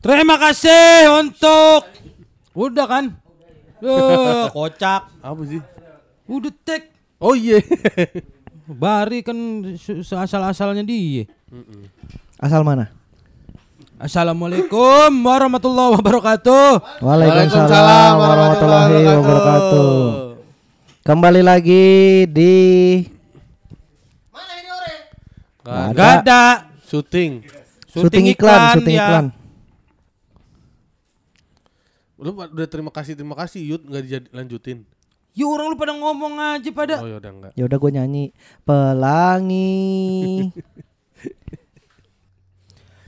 Terima kasih untuk Udah kan? Eh, kocak. Apa sih? Udah tek. Oh iya. Bari kan asal-asalnya dia. Asal mana? Assalamualaikum warahmatullahi wabarakatuh. Waalaikumsalam warahmatullahi wabarakatuh. Kembali lagi di Gak ada. Gak ada Syuting. syuting iklan, syuting ya. iklan. Lu udah terima kasih terima kasih Yud nggak dijadi lanjutin. Ya orang lu pada ngomong aja pada. Oh ya udah enggak. Ya udah gue nyanyi pelangi.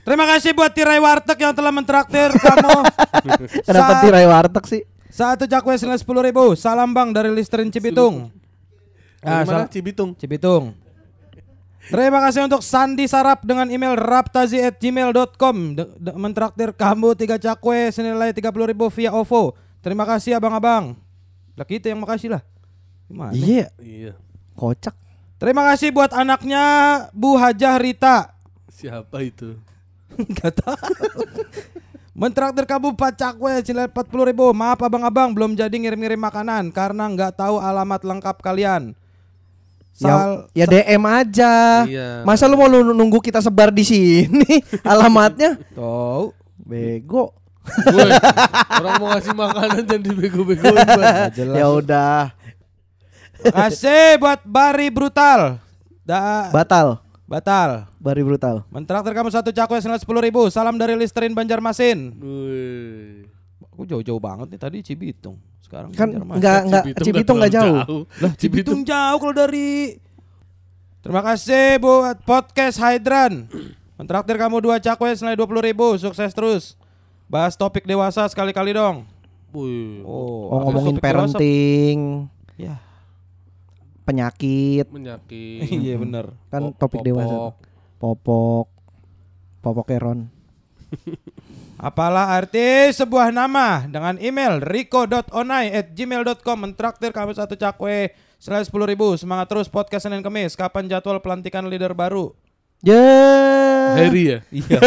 Terima kasih buat Tirai Warteg yang telah mentraktir kamu. Kenapa tirai warteg sih? Satu cakwe senilai sepuluh ribu. Salam bang dari Listerin Cibitung. Ah, mana? sal- Cibitung. Cibitung. Terima kasih untuk Sandi Sarap dengan email raptazi@gmail.com De- de- mentraktir kamu tiga cakwe senilai 30.000 ribu via OVO. Terima kasih abang-abang. Lah kita yang makasih lah. Gimana? Iya, Iya. kocak. Terima kasih buat anaknya Bu Hajah Rita. Siapa itu? Gak tahu. Mentraktir kamu 4 cakwe senilai 40.000 ribu. Maaf abang-abang belum jadi ngirim-ngirim makanan karena nggak tahu alamat lengkap kalian. Sal ya, ya DM aja. Iya. Masa lu mau lu nunggu kita sebar di sini alamatnya? Tahu. Bego. Gue orang mau ngasih makanan jangan dibego-begoin Bang. Ya udah, Kasih buat Bari Brutal. Da batal. Batal. Bari brutal. Mentraktir kamu satu cakwe senilai sepuluh ribu. Salam dari Listerin Banjarmasin. Wih. Aku jauh-jauh banget nih tadi Cibitung. Sekarang Kan Banjarmasin. enggak enggak Cibitung enggak terlalu jauh. Lah Cibitung jauh kalau dari Terima kasih buat podcast Hydran. Mentraktir kamu dua cakwe senilai dua puluh ribu. Sukses terus. Bahas topik dewasa sekali-kali dong. Wih. Oh, Oh ngomongin topik dewasa? parenting, Ya, penyakit, Menyakit. iya bener. kan Pop- topik dewasa. popok. Popok. Popok Eron. Apalah arti sebuah nama dengan email riko.onai@gmail.com mentraktir kami satu cakwe selain sepuluh ribu semangat terus podcast Senin Kemis kapan jadwal pelantikan leader baru Ya. Harry ya? iya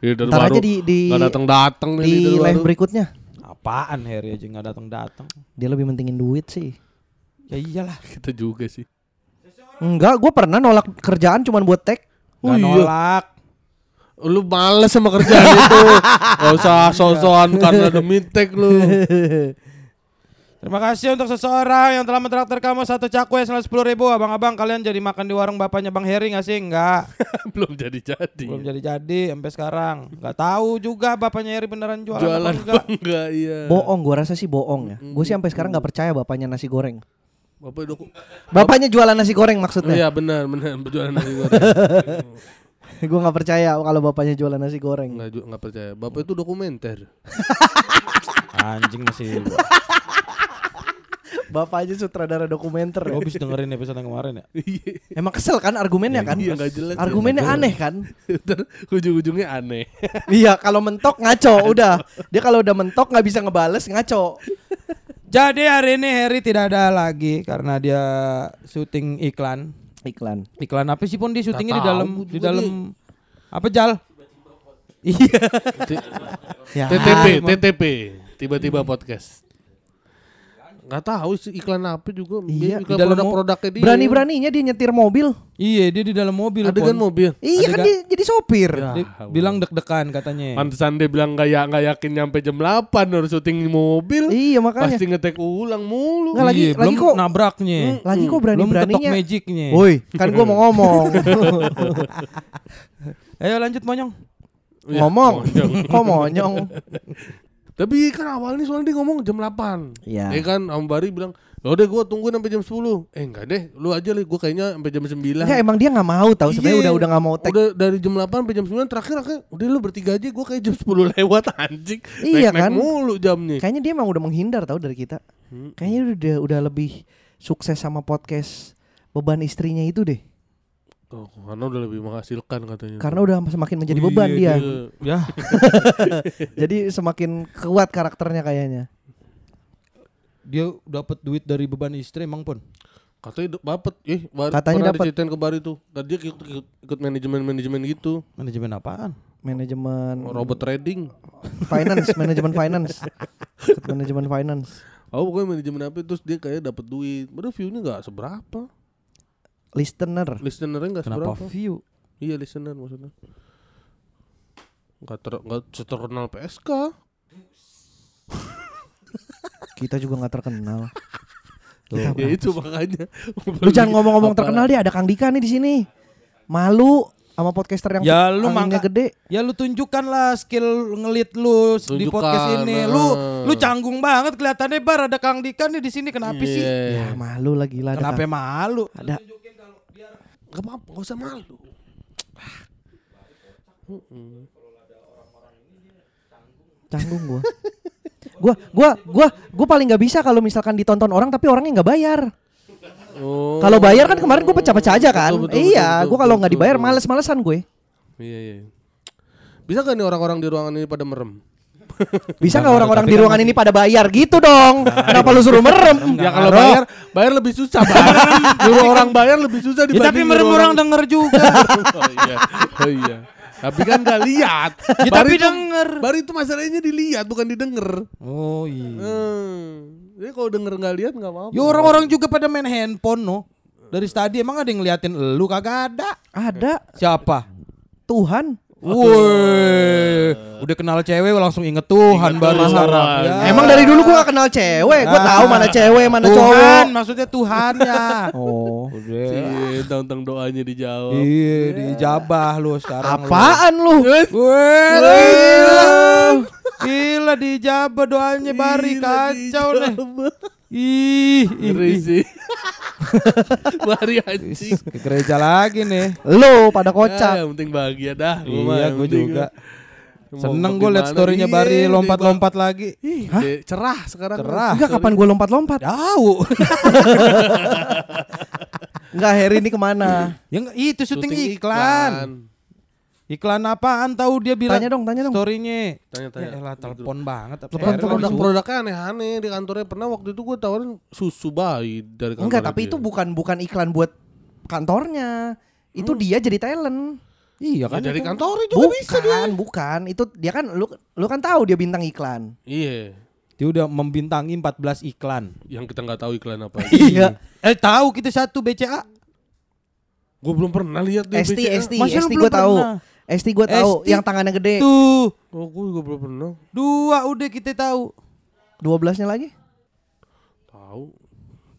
Leader Ntar baru. aja di datang-datang nih di live baru. berikutnya. apaan Harry aja nggak datang datang Dia lebih mentingin duit sih. Ya iyalah Kita juga sih. Enggak, gue pernah nolak kerjaan cuman buat tag. Oh iya. nolak Lu males sama kerjaan itu. Gak usah so-soan karena demi tag lu. terima kasih untuk seseorang yang telah mentraktir kamu satu cakwe selain sepuluh ribu abang-abang kalian jadi makan di warung bapaknya bang Harry nggak sih nggak Belum jadi-jadi. belum jadi jadi sampai sekarang nggak tahu juga bapaknya Harry beneran jualan, Jualan apa enggak enggak iya. Bohong, gue rasa sih bohong ya. Gue sih sampai sekarang nggak percaya bapaknya nasi goreng. Bapak udah ku- Bapaknya jualan nasi goreng maksudnya. Iya benar benar jualan nasi goreng. gue nggak percaya kalau bapaknya jualan nasi goreng. Enggak ju- enggak percaya. Bapak itu dokumenter. anjing masih Bapaknya sutradara dokumenter. Gue habis dengerin episode yang kemarin ya. Iya. Emang kesel kan argumennya kan? Iya enggak jelas. Argumennya ya. aneh kan? Ujung-ujungnya aneh. iya, kalau mentok ngaco udah. Dia kalau udah mentok nggak bisa ngebales ngaco. Jadi hari ini Harry tidak ada lagi karena dia syuting iklan. Iklan. Iklan apa sih pun dia syutingnya di dalam di dalam apa Jal? Iya. Ya. TTP, TTP, tiba-tiba podcast. Nggak tahu sih iklan apa juga. Iya, iklan di dalam produk-produknya dia. Berani-beraninya dia nyetir mobil. iya, dia di dalam mobil. Adegan Pon. mobil. Iya kan Adegan- dia jadi sopir. Ya. Dia bilang deg-degan katanya. Pantesan dia bilang nggak ya nggak yakin nyampe jam 8 harus syuting mobil. Iya makanya. Pasti ngetek ulang mulu. Nggak, lagi- Iya, lagi belum kok- nabraknya. Lagi kok Belum ketok berani-beraninya. magicnya. Woi, kan gua mau ngomong. Ayo lanjut monyong. Ya, ngomong. monyong. Kok monyong? Tapi kan awalnya soalnya dia ngomong jam 8 Iya. Ya kan Om Bari bilang udah gue tungguin sampai jam 10 Eh enggak deh Lu aja lah Gue kayaknya sampai jam 9 Enggak emang dia nggak mau tahu sebenarnya Iya. udah udah nggak mau tag. Udah dari jam 8 sampai jam 9 terakhir akhirnya Udah lu bertiga aja Gue kayak jam 10 lewat anjing Iya Naik-naik kan? mulu jamnya Kayaknya dia emang udah menghindar tahu dari kita. Hmm. Kayaknya udah udah lebih sukses sama podcast beban istrinya itu deh. Oh, Karena udah lebih menghasilkan katanya Karena udah semakin menjadi Oh beban iya, dia. Iya. Ya. Jadi semakin kuat karakternya kayaknya. Dia dapat duit dari beban istri emang pun. Katanya dapet, eh bar, Katanya pernah dapet. diceritain ke Bari tuh. Kan dia ikut, ikut, ikut manajemen-manajemen gitu, Manajemen apaan? Manajemen robot trading. finance, manajemen finance. Ikut manajemen finance. Oh pokoknya manajemen apa terus dia kayak dapat duit. Padahal view-nya nggak seberapa. Listener. Listenernya nggak Kenapa seberapa. view? Iya listener maksudnya. Nggak ter, nggak terkenal PSK. Kita juga nggak terkenal. ya itu makanya. Lu jangan ngomong-ngomong terkenal dia ada Kang Dika nih di sini. Malu sama podcaster yang Ya, lu mangka- gede. Ya lu tunjukkan lah skill ngelit lu s- di Tunjukkan, podcast ini. nah. Lu lu canggung banget kelihatannya bar ada Kang Dika nih di sini kenapa sih? Iya. Ya malu lagi lah. Kenapa Kang- malu? Ada Gak apa-apa, gak usah malu. canggung gua. gua gua gua gua paling nggak bisa kalau misalkan ditonton orang tapi orangnya nggak bayar. Oh. Kalau bayar kan kemarin gue pecah-pecah aja kan. Betul, betul, iya, gue kalau nggak dibayar males-malesan gue. Iya iya. Bisa gak nih orang-orang di ruangan ini pada merem? Bisa nggak orang-orang di kan ruangan ini pada bayar gitu dong? Kenapa lu suruh merem? ya kalau bayar, bayar lebih susah. Nyuruh orang bayar lebih susah Ya, dibanding tapi merem orang denger juga. oh iya. Oh iya. Tapi kan gak lihat. Ya, tapi itu- denger. Bari itu masalahnya dilihat bukan didengar. Oh iya. Hmm. Jadi kalau denger nggak lihat nggak apa-apa. Ya orang-orang juga pada main handphone no. Dari tadi emang ada yang ngeliatin lu kagak ada. Ada Siapa? Tuhan. Woi, udah kenal cewek langsung inget Tuhan baru Tuhan. sekarang. Ya. Emang dari dulu gue gak kenal cewek. Gue Ah. tahu mana cewek, mana Tuhan, cowok. maksudnya Tuhannya. Oh. Udah. Tentang doanya dijawab. Iya, dijabah lu sekarang. lu. Apaan lu? Weh, gila. Gila dijabah doanya Bari kacau deh. Ih, ih, Ngeri ih. sih. Bari anjing. Ke gereja lagi nih. Lu pada Ya, kocak. yang penting bahagia dah. Gua mah Iya, gue juga. Mau Seneng ke gue liat storynya Bari lompat-lompat lagi. Ih, Hah? cerah sekarang. Cerah. Enggak kapan gue lompat-lompat? Tahu. Enggak Harry ini ke mana? Yang itu syuting Syuting iklan. Iklan apaan tahu dia bilang Tanya dong, tanya dong. storynya. Tanya-tanya. Ya elah telepon banget. Telepon, Heran telepon, lagi. Produk-produknya aneh-aneh di kantornya pernah waktu itu gue tawarin susu bayi dari kantor. Enggak, tapi itu bukan bukan iklan buat kantornya. Itu dia jadi talent. Iya kan dari itu. kantornya juga bisa dia. Bukan, bukan. Itu dia kan lu lu kan tahu dia bintang iklan. Iya. Dia udah membintangi 14 iklan. Yang kita nggak tahu iklan apa. Iya. Eh tahu kita satu BCA. gue belum pernah lihat di ST, BCA. ST, Masa ST belum gue tahu. ST gue tahu ST. yang tangannya gede. Tuh, Oh, gue juga belum pernah. dua udah kita tahu. 12-nya lagi? Tahu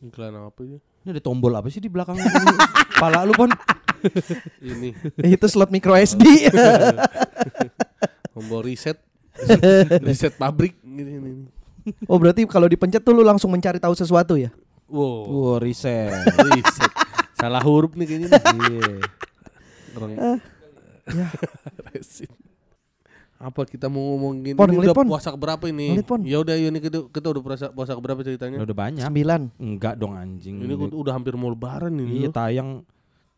iklan apa ya? Ini ada tombol apa sih di belakang? Pala lu pon. Ini Itu slot micro SD. tombol reset. reset pabrik gini, gini. oh, berarti kalau dipencet tuh lu langsung mencari tahu sesuatu ya? Wow. Wah, riset. Reset. Salah huruf nih kayaknya. nih. Iya. Orang Ya. reset. Apa kita mau ngomongin Pon, ini udah Pon. puasa berapa ini? Ngelit, Pon. Ya udah ya ini kita, kita udah puasa puasa berapa ceritanya? Udah banyak. 9. Enggak dong anjing. Ini gua udah hampir mau lebaran ini. Iya tayang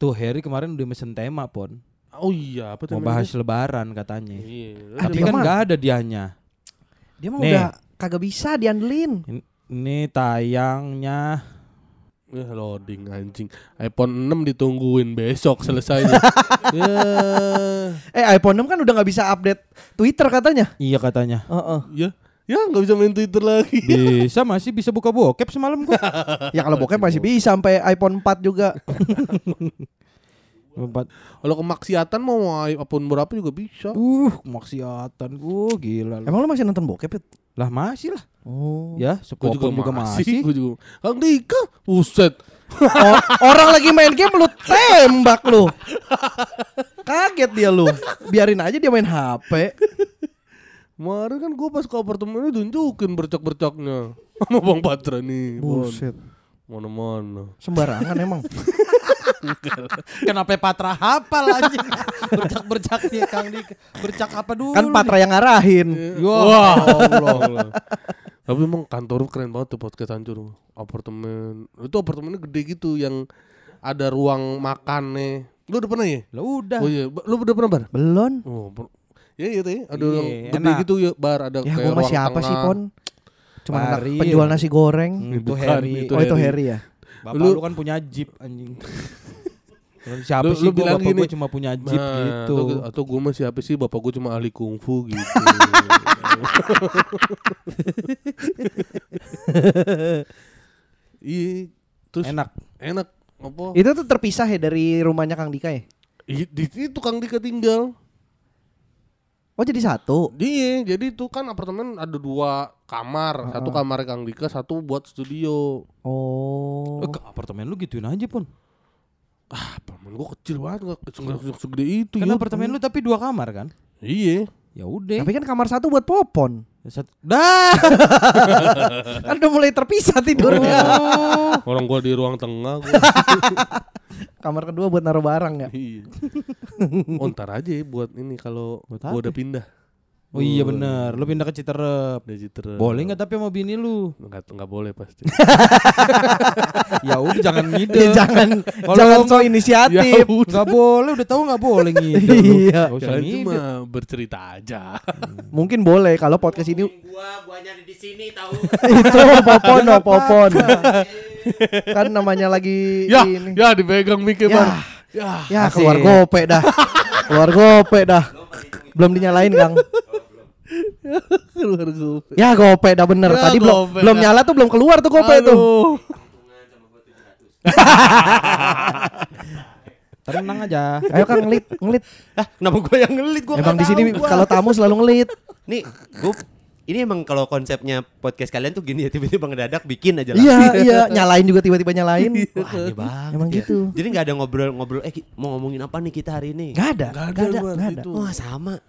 tuh Harry kemarin udah mesen tema pon. Oh iya, apa Mau bahas lebaran katanya. Iya. Tapi kan enggak ada dianya. Dia mah udah kagak bisa diandelin. Ini, ini tayangnya Ya loading anjing. iPhone 6 ditungguin besok selesainya. ya. Eh iPhone 6 kan udah nggak bisa update Twitter katanya. iya katanya. Heeh. Ya. Ya nggak bisa main Twitter lagi. Bisa masih bisa buka bokep semalam gua. Ya kalau bokep masih bisa sampai iPhone 4 juga. Empat. Kalau kemaksiatan mau mau iPhone berapa juga bisa. Uh, maksiatan. Uh, gila. lu. Emang lu masih nonton bokep? Lah masih lah. Oh. Ya, Gue sepopon juga, masih. Gue juga. Kang Dika, buset. O- orang lagi main game lu tembak lu. Kaget dia lu. Biarin aja dia main HP. Kemarin kan gue pas ke apartemen ini tunjukin bercak-bercaknya sama Bang Patra nih. Buset. Mana-mana. Sembarangan emang. Kenapa Patra hafal anjing? Bercak-bercaknya Kang Dika. Bercak apa dulu? Kan Patra yang ngarahin. nih? Ya Wah, Allah. Tapi emang kantor keren banget tuh podcast hancur. Apartemen. Itu apartemennya gede gitu yang ada ruang makannya. Lu udah pernah ya? Lah udah. Oh iya, lu udah pernah bar? Belum. Oh, per- ya iya tuh ya. Ada Iya, ruang gede enak. gitu ya bar ada Ya kayak ruang siapa tengah. sih Pon? Cuma anak penjual nasi goreng. Hmm, itu Bukan, Harry. itu oh itu Harry. Harry ya. Bapak Lu- lu, kan punya jeep anjing. Siapa Lu- sih lu bilang bapak gini, gua cuma punya jeep Nah, gitu. atau- Atau gue mah siapa sih bapak gue cuma ahli kungfu gitu. Iya, terus Enak. enak apa? Itu tuh terpisah ya dari rumahnya Kang Dika ya? Ih, Di situ Kang Dika tinggal. Oh jadi satu. Iya, jadi itu kan apartemen ada dua kamar, satu kamar Kang Dika, satu buat studio. Oh. Eh, apartemen lu gituin aja pun. Ah, apartemen gua kecil banget, gak se- segede itu. Kan apartemen lu tapi dua kamar kan? Iya. Ya udah. Tapi kan kamar satu buat popon. Satu- Dah. kan udah mulai terpisah tidurnya. Orang gua di ruang tengah gua. Kamar kedua buat naruh barang ya. iya. Oh, ntar aja ya buat ini kalau gua udah pindah. Oh iya bener. Lu pindah ke Citerep. Udah Citra. Boleh nggak tapi sama bini lu? Enggak enggak boleh pasti. ya udah jangan Ya, ngide. jangan Kalau jangan so inisiatif. Nggak boleh, udah tahu nggak boleh ngide. Iya. Usah ngide. cuma bercerita aja. Mungkin boleh kalau podcast ini gua guanya ada di sini tahu itu popon no popon. kan namanya lagi ya, ini. ya dipegang mikir, Ya. Bang. Ya. Ya Asik. keluar gope dah. keluar gope dah. Belum dinyalain Kang. Keluar gua. Ya gope dah bener. Ya, Tadi belum gope belum dah. nyala tuh belum keluar tuh gope tuh. Aduh. Tenang aja. Ayo Kang ngelit, ngelit. ah kenapa gua yang ngelit gua Emang di sini kalau tamu selalu ngelit. nih gua ini emang kalau konsepnya podcast kalian tuh gini ya tiba-tiba ngedadak bikin aja lah Iya, iya, nyalain juga tiba-tiba nyalain. Wah, aneh banget Emang ya. gitu. Jadi nggak ada ngobrol-ngobrol eh mau ngomongin apa nih kita hari ini? Gak ada, Nggak gak ada, gak ada. itu. Wah, sama.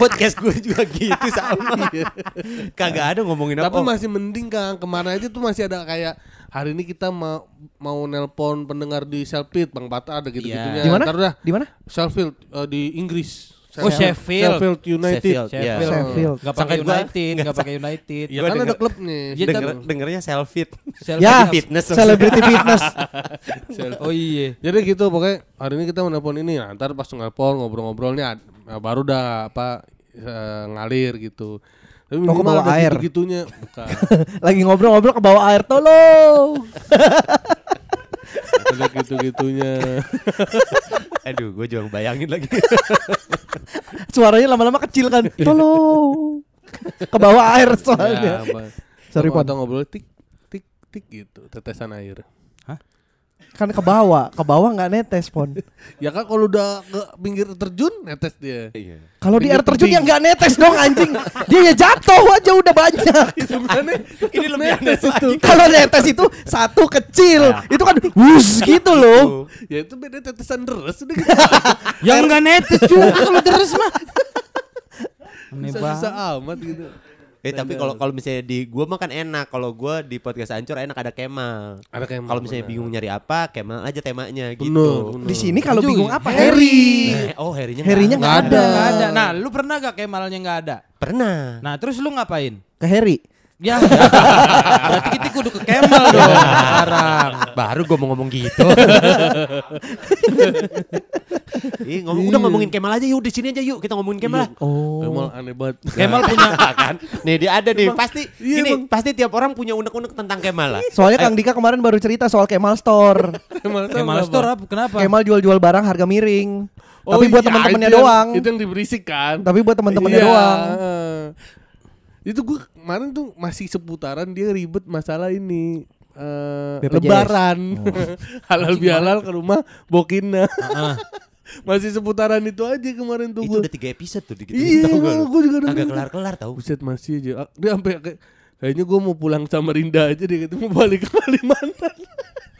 Podcast gue juga gitu sama. Kagak ada ngomongin apa. Tapi masih mending Kang. Kemarin aja tuh masih ada kayak hari ini kita mau mau nelpon pendengar di Sheffield Bang Bata ada gitu-gitunya. Iya. Di mana? Di mana? Sheffield eh, di Inggris. Oh, Sheffield. Sheffield United. Sheffield, iya. Sheffield. Sheffield. Nggak Sampai pakai United, nggak pakai United. Ya kan ada denger- klubnya. Iya, Denger, tapi- dengernya. Selfie. Ya, Fitness. celebrity fitness. Oh iya. Jadi gitu pokoknya hari ini kita mau nelpon ini. Nah, ntar pas nelpon ngobrol-ngobrolnya ad- nah, baru dah apa eh, ngalir gitu. Tapi Oh, ke bawah air. gitu-gitunya. Bukan. Lagi ngobrol-ngobrol ke bawah air tolong. ada gitu-gitunya. Aduh, gue juga bayangin lagi. Suaranya lama-lama kecil kan. Tolong. Ke bawah air Ya, soalnya. apa- Sorry, Pon. atau ngobrol tik tik tik gitu, tetesan air. Kan ke bawah, ke bawah nggak netes pon. Ya kan kalau udah ke pinggir terjun netes dia. Iya. Kalau di air terjun tebing. yang nggak netes dong anjing. Dia ya jatuh aja udah banyak. Hitungannya Ini lebih aneh lagi. Kalau netes itu satu kecil, itu kan wus gitu loh. ya itu beda tetesan deres udah gitu. Yang nggak netes juga kalau terus mah. Banget. amat gitu. Eh tapi kalau kalau misalnya di gua mah kan enak. Kalau gua di podcast Ancur enak ada Kemal. Ada kayak Kalau misalnya bingung nyari apa, Kemal aja temanya gitu. Bener, bener. Di sini kalau bingung apa? Harry. Eh, oh, Harry-nya Harry-nya nggak nggak ada. Nggak ada. Nah, lu pernah gak Kemalnya nggak ada? Pernah. Nah, terus lu ngapain? Ke Harry. Ya, berarti kita kudu ke Kemal dong sekarang. Baru gua mau ngomong gitu. Ih, ngomong, udah ngomongin Kemal aja yuk di sini aja yuk kita ngomongin Kemal. lah. Oh. Kemal aneh banget. Kemal punya kan? Nih dia ada nih. Pasti iya, gini, Bang. pasti tiap orang punya unek-unek tentang Kemal lah. Soalnya Kang Dika kemarin baru cerita soal Kemal Store. Kemal, Kemal Store apa? Kenapa? Kemal jual-jual barang harga miring. Oh Tapi buat iya, teman-temannya doang. Itu yang diberisik kan. Tapi buat teman-temannya Iya. doang. Itu gue kemarin tuh masih seputaran dia ribet masalah ini. eh BPJS. lebaran halal bihalal ke rumah Bokina masih seputaran itu aja kemarin tuh Itu gue udah tiga episode tuh dikit iya gue juga Agak dengerin. kelar-kelar tau. Buset masih aja. Ah, Dia sampai kayak kayaknya gue mau pulang sama Rinda aja deh ketemu balik ke Kalimantan.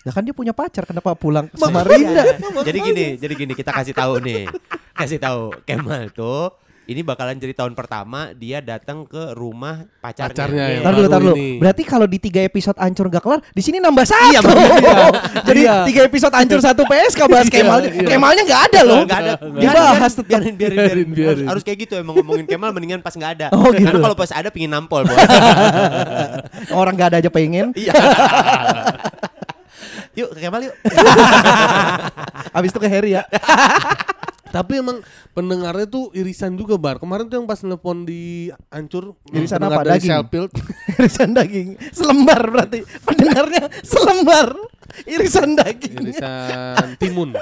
Ya kan dia punya pacar kenapa pulang ke Samarinda? jadi gini, jadi gini kita kasih tahu nih. Kasih tahu Kemal tuh ini bakalan jadi tahun pertama dia datang ke rumah pacarnya. Pacarnya ya. Tar dulu, tar dulu. Berarti kalau di tiga episode ancur gak kelar, di sini nambah satu. Iya. Jadi Iya. tiga episode ancur satu PSK bahas Iya, Kemal. iya. Kemalnya nggak ada loh. Enggak ada. Nggak Biarin, Dibahas tetap. biarin, biarin, biarin, Biarin, biarin. Harus, harus kayak gitu emang ngomongin Kemal mendingan pas nggak ada. Oh, gitu. Karena kalau pas ada pingin nampol. Orang gak ada aja pengen. Iya. yuk ke Kemal yuk. Abis itu ke Harry ya. Tapi emang pendengarnya tuh irisan juga bar. Kemarin tuh yang pas nelfon di Ancur Irisan apa? dari Daging? Irisan daging. Selembar berarti. Pendengarnya selembar. Irisan daging. irisan timun.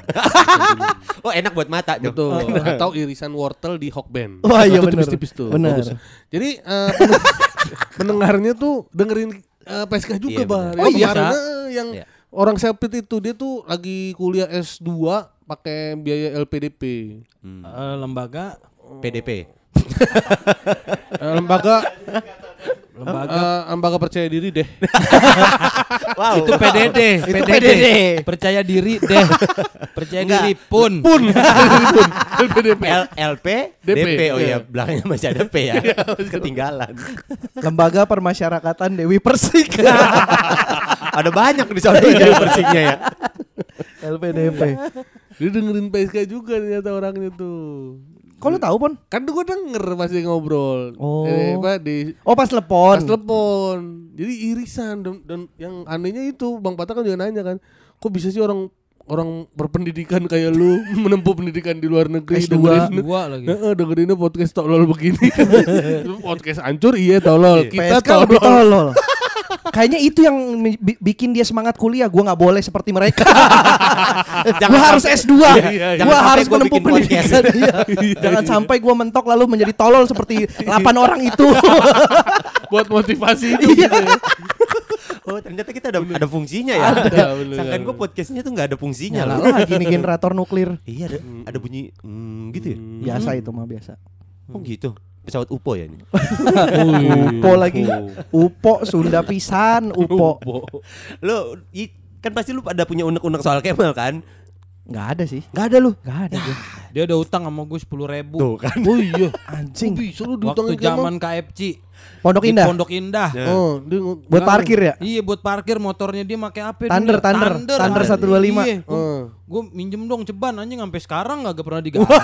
Oh enak buat mata tuh. Betul. Atau irisan wortel di Hokben. Wah, iya Itu bener. tipis-tipis tuh. Bagus. Jadi eh, pen- pendengarnya tuh dengerin eh, PSK juga, Iya, Bar. Oh, iya? kemarin, eh, yang Iya. orang Sheffield itu dia tuh lagi kuliah S2 pakai biaya LPDP. Hmm. Eh, lembaga PDP. Eh, lembaga lembaga eh, lembaga percaya diri deh. Wow. itu PDD, Itu PDD. PDD. Percaya diri deh. Percaya Enggak. diri pun. Pun. Pun. LPDP. L LP DP, DP. Oh iya. iya, belakangnya masih ada P ya. Ketinggalan. Lembaga Permasyarakatan Dewi Persik. ada banyak di sana yang persiknya ya. LPDP. Dia dengerin PSK juga ternyata orangnya tuh. Kok lu tahu, Pon? Kan gue denger pasti ngobrol. Oh. Eh, apa, di Oh, pas telepon. pas telepon. Jadi irisan dan, dan yang anehnya itu Bang Pata kan juga nanya kan, kok bisa sih orang orang berpendidikan kayak lu menempuh pendidikan di luar negeri S2. dengerin Dua lagi. Heeh, dengerinnya podcast tolol begini. podcast hancur iya tolol. Kita PSK tolol. tolol. Kayaknya itu yang bikin dia semangat kuliah. Gua nggak boleh seperti mereka. Jangan gua harus sampai- S2. Iya, iya, iya. Gua Jangan harus gua menempuh pendidikan. Iya. Jangan sampai gua mentok lalu menjadi tolol seperti 8 orang itu. buat motivasi itu Iya. gitu ya. Oh ternyata kita ada ada fungsinya ya. Ada, gue podcastnya tuh nggak ada fungsinya loh. lagi nih generator nuklir. Iya ada ada bunyi hmm, gitu ya. Biasa itu mah biasa. Oh gitu. Pesawat UPO ya ini. Upo lagi. Upo Sunda pisan, Upo. Lo i- kan pasti lu ada punya unek-unek soal Kemal kan? Nggak ada sih. Gak ada lu. Nggak ada gua. Dia udah utang sama gue sepuluh ribu. Tuh kan. Oh iya. Anjing. Bisa lu Waktu zaman KFC. Pondok Di Indah. Pondok Indah. Ya. Oh, dia Buat parkir ya? Iya buat parkir motornya dia pakai apa? Thunder, ya? Thunder. Thunder anjing. 125. Iya, Oh. Gue minjem dong ceban anjing sampai sekarang gak pernah diganti.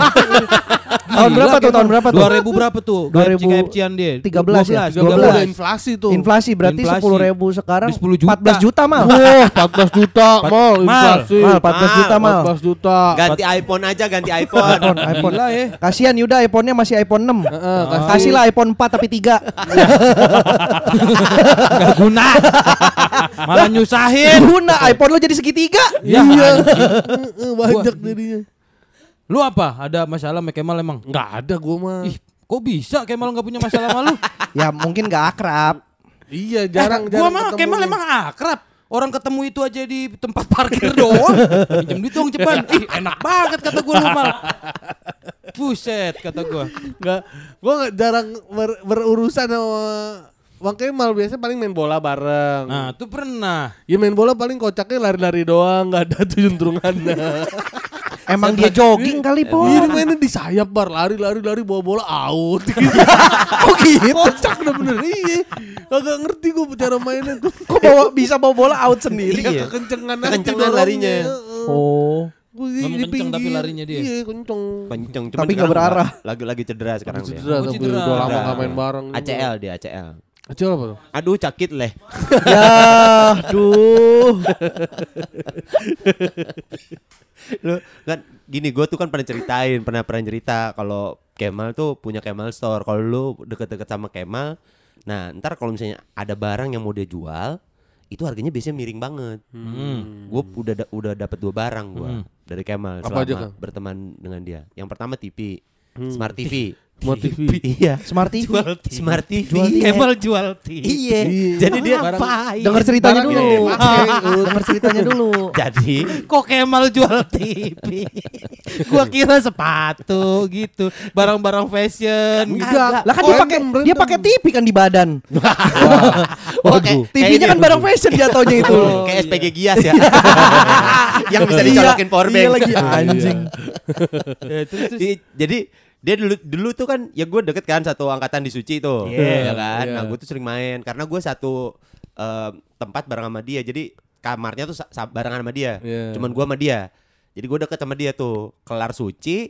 Tahun berapa tuh? Tahun berapa tuh? 2000 berapa tuh? 2000 KFC-an dia. 13 ya? 12. 12 12. udah inflasi tuh. Inflasi berarti Inflasi. sepuluh ribu sekarang Di 10 juta. 14 juta mal. Wah, 14 juta mal inflasi. Mal 14 juta mal. 14 juta. Ganti iPhone aja, ganti iPhone. iPhone, iPhone. Gila ya. Kasihan Yuda iPhone-nya masih iPhone 6. Heeh, kasih. Kasihlah iPhone 4 tapi 3. Gak guna. Malah nyusahin. Guna iPhone lo jadi segitiga. Ya, anjing. Heeh, banyak jadinya. Lu apa? Ada masalah sama Kemal emang? Enggak ada gua mah. Ih, kok bisa Kemal gak punya masalah sama lu? ya mungkin gak akrab. Iya, jarang gua jarang mah ketemu Kemal emang akrab. Orang ketemu itu aja di tempat parkir doang. Pinjem duit dong ceban. Ih, enak banget kata gua lu mal. Buset kata gua. Enggak, gua nggak jarang ber- berurusan sama Bang Kemal biasanya paling main bola bareng. Nah, tuh pernah. Ya main bola paling kocaknya lari-lari doang, nggak ada tuh juntrungannya. Emang dia jogging kali po. Iya, mainnya di sayap bar, lari-lari lari bawa bola out gitu. Oh gitu. Kocak udah bener iya. Kagak ngerti gua cara mainnya. Kok bawa bisa bawa bola out sendiri? Iya. Kekencengan aja Kekencengan larinya. Oh. Di, di kenceng tapi larinya dia. Iya, kenceng. Kenceng, Tapi nggak sekarang berarah. Lagi lagi cedera sekarang dia. Cedera tapi cedera. udah lama Cedera. nggak main bareng. ACL dia ACL. ACL apa tuh? Aduh cakit leh. Ya, duh. Lu kan gini gue tuh kan pernah ceritain, pernah pernah cerita kalau Kemal tuh punya Kemal Store. Kalau lu deket-deket sama Kemal, nah ntar kalau misalnya ada barang yang mau dia jual, itu harganya biasanya miring banget. Hmm. Gue udah da- udah dapat dua barang gue dari Kemal Apa selama aja, berteman dengan dia. Yang pertama TV, Smart TV. Smart TV. iya. Smart TV. Smart TV. Jual TV. Kemal jual TV. Iya. Jadi dia Barang- Dengar ceritanya Barang dulu. Dengar ceritanya dulu. Jadi Kok Kemal jual TV? gua kira sepatu gitu, barang-barang fashion. gitu. Enggak. Lah kan dia pakai dia pakai TV kan di badan. Oh, kayak- TV-nya kan barang fashion jatuhnya itu. Oh, kayak iya. SPG Gias ya. yang bisa Iya, dicolokin power bank. Iya lagi anjing. Ya, Jadi dia dulu dulu tuh kan ya gue deket kan satu angkatan di Suci tuh, Iya, ya kan. iya. Nah gue tuh sering main karena gue satu eh, tempat bareng sama dia. Jadi kamarnya tuh barengan sama dia. Iya. Cuman gue sama dia. Jadi gue deket sama dia tuh. Kelar Suci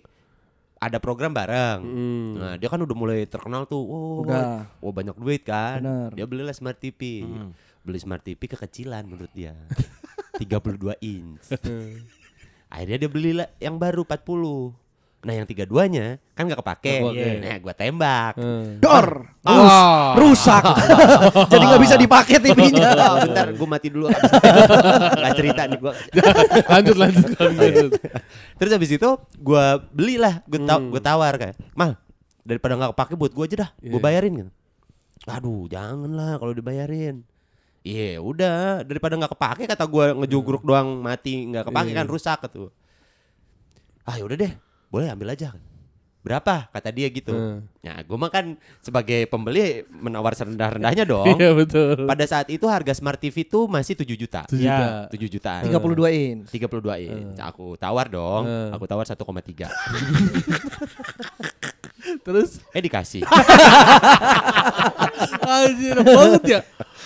ada program bareng. Hmm. Nah dia kan udah mulai terkenal tuh. Oh, Udah. oh banyak duit kan. Bener. Dia belilah smart TV. Beli smart TV kekecilan menurut dia. 32 inch. Akhirnya dia beli lah yang baru 40. Nah yang tiga duanya kan nggak kepake. Kepake. Nah gue tembak. Eh. Dor. Ah. Rus. Rusak. Jadi nggak bisa dipakai TV-nya. Oh, bentar gue mati dulu Gak cerita nih gue lanjut lanjut lanjut. Terus habis itu gue belilah Gue ta Hmm. gua tawar kayak Mal daripada gak kepake buat gue aja dah Gue Iya. bayarin gitu Aduh jangan lah kalau dibayarin Iya udah daripada nggak kepake kata gue ngejugruk doang mati nggak kepake Iya. kan rusak gitu. Ah yaudah deh boleh ambil aja. Berapa kata dia gitu. Hmm. Nah gue mah kan sebagai pembeli menawar serendah-rendahnya dong. Iya betul. Pada saat itu harga smart TV itu masih 7 juta. Tujuh Ya. juta. 7 jutaan. 32 inch. 32 inch. Aku tawar dong. Eh. Aku tawar 1,3. Terus eh dikasih. anjir banget ya.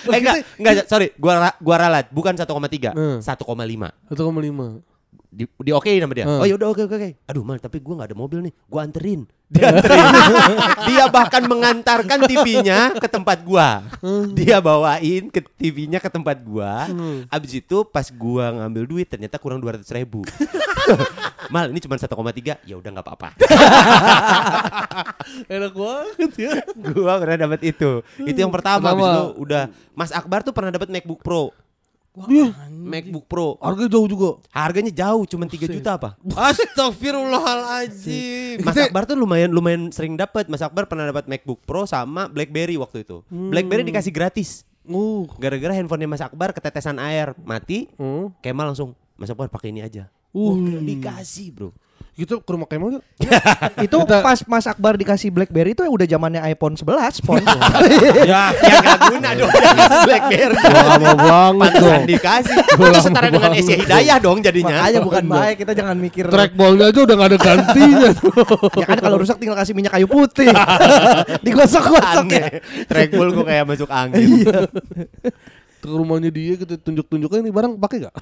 eh enggak, enggak sorry, gua gua ralat, bukan 1,3, Hmm. 1,5. 1,5. Di, di okein sama dia. Hmm. Oh ya udah oke oke oke. Aduh mal, tapi gua nggak ada mobil nih. Gua anterin. Dia anterin. dia bahkan mengantarkan TV-nya ke tempat gua. Dia bawain ke TV-nya ke tempat gua. Abis itu pas gua ngambil duit ternyata kurang 200 ribu. mal ini cuma 1,3 ya udah nggak apa-apa. Enak banget ya. gua pernah dapat itu. Itu yang pertama. Abis Pertama. itu udah Mas Akbar tuh pernah dapat MacBook Pro. Iya. MacBook Pro. Harganya jauh juga. Harganya jauh, cuma 3 juta apa? Astagfirullahaladzim. Mas Akbar tuh lumayan lumayan sering dapat. Mas Akbar pernah dapat MacBook Pro sama BlackBerry waktu itu. BlackBerry dikasih gratis. Uh. Gara-gara handphonenya Mas Akbar ketetesan air, mati. Hmm. Kemal langsung Mas Akbar pakai ini aja. Uh. Dikasih, Bro. Gitu ke rumah Kemal yuk. Itu Kita- pas Mas Akbar dikasih BlackBerry itu udah zamannya iPhone 11 phone. ya, ya gak guna dong BlackBerry. Lama banget Pantesan dong. dikasih. Itu setara dengan Asia Hidayah dong jadinya. Makanya bukan baik kita jangan mikir. Trackballnya aja udah gak ada gantinya tuh. Ya kan kalau rusak tinggal kasih minyak kayu putih. Digosok-gosok ya. Trackball kok kayak masuk angin. Ke rumahnya dia kita tunjuk-tunjuknya ini barang pakai gak?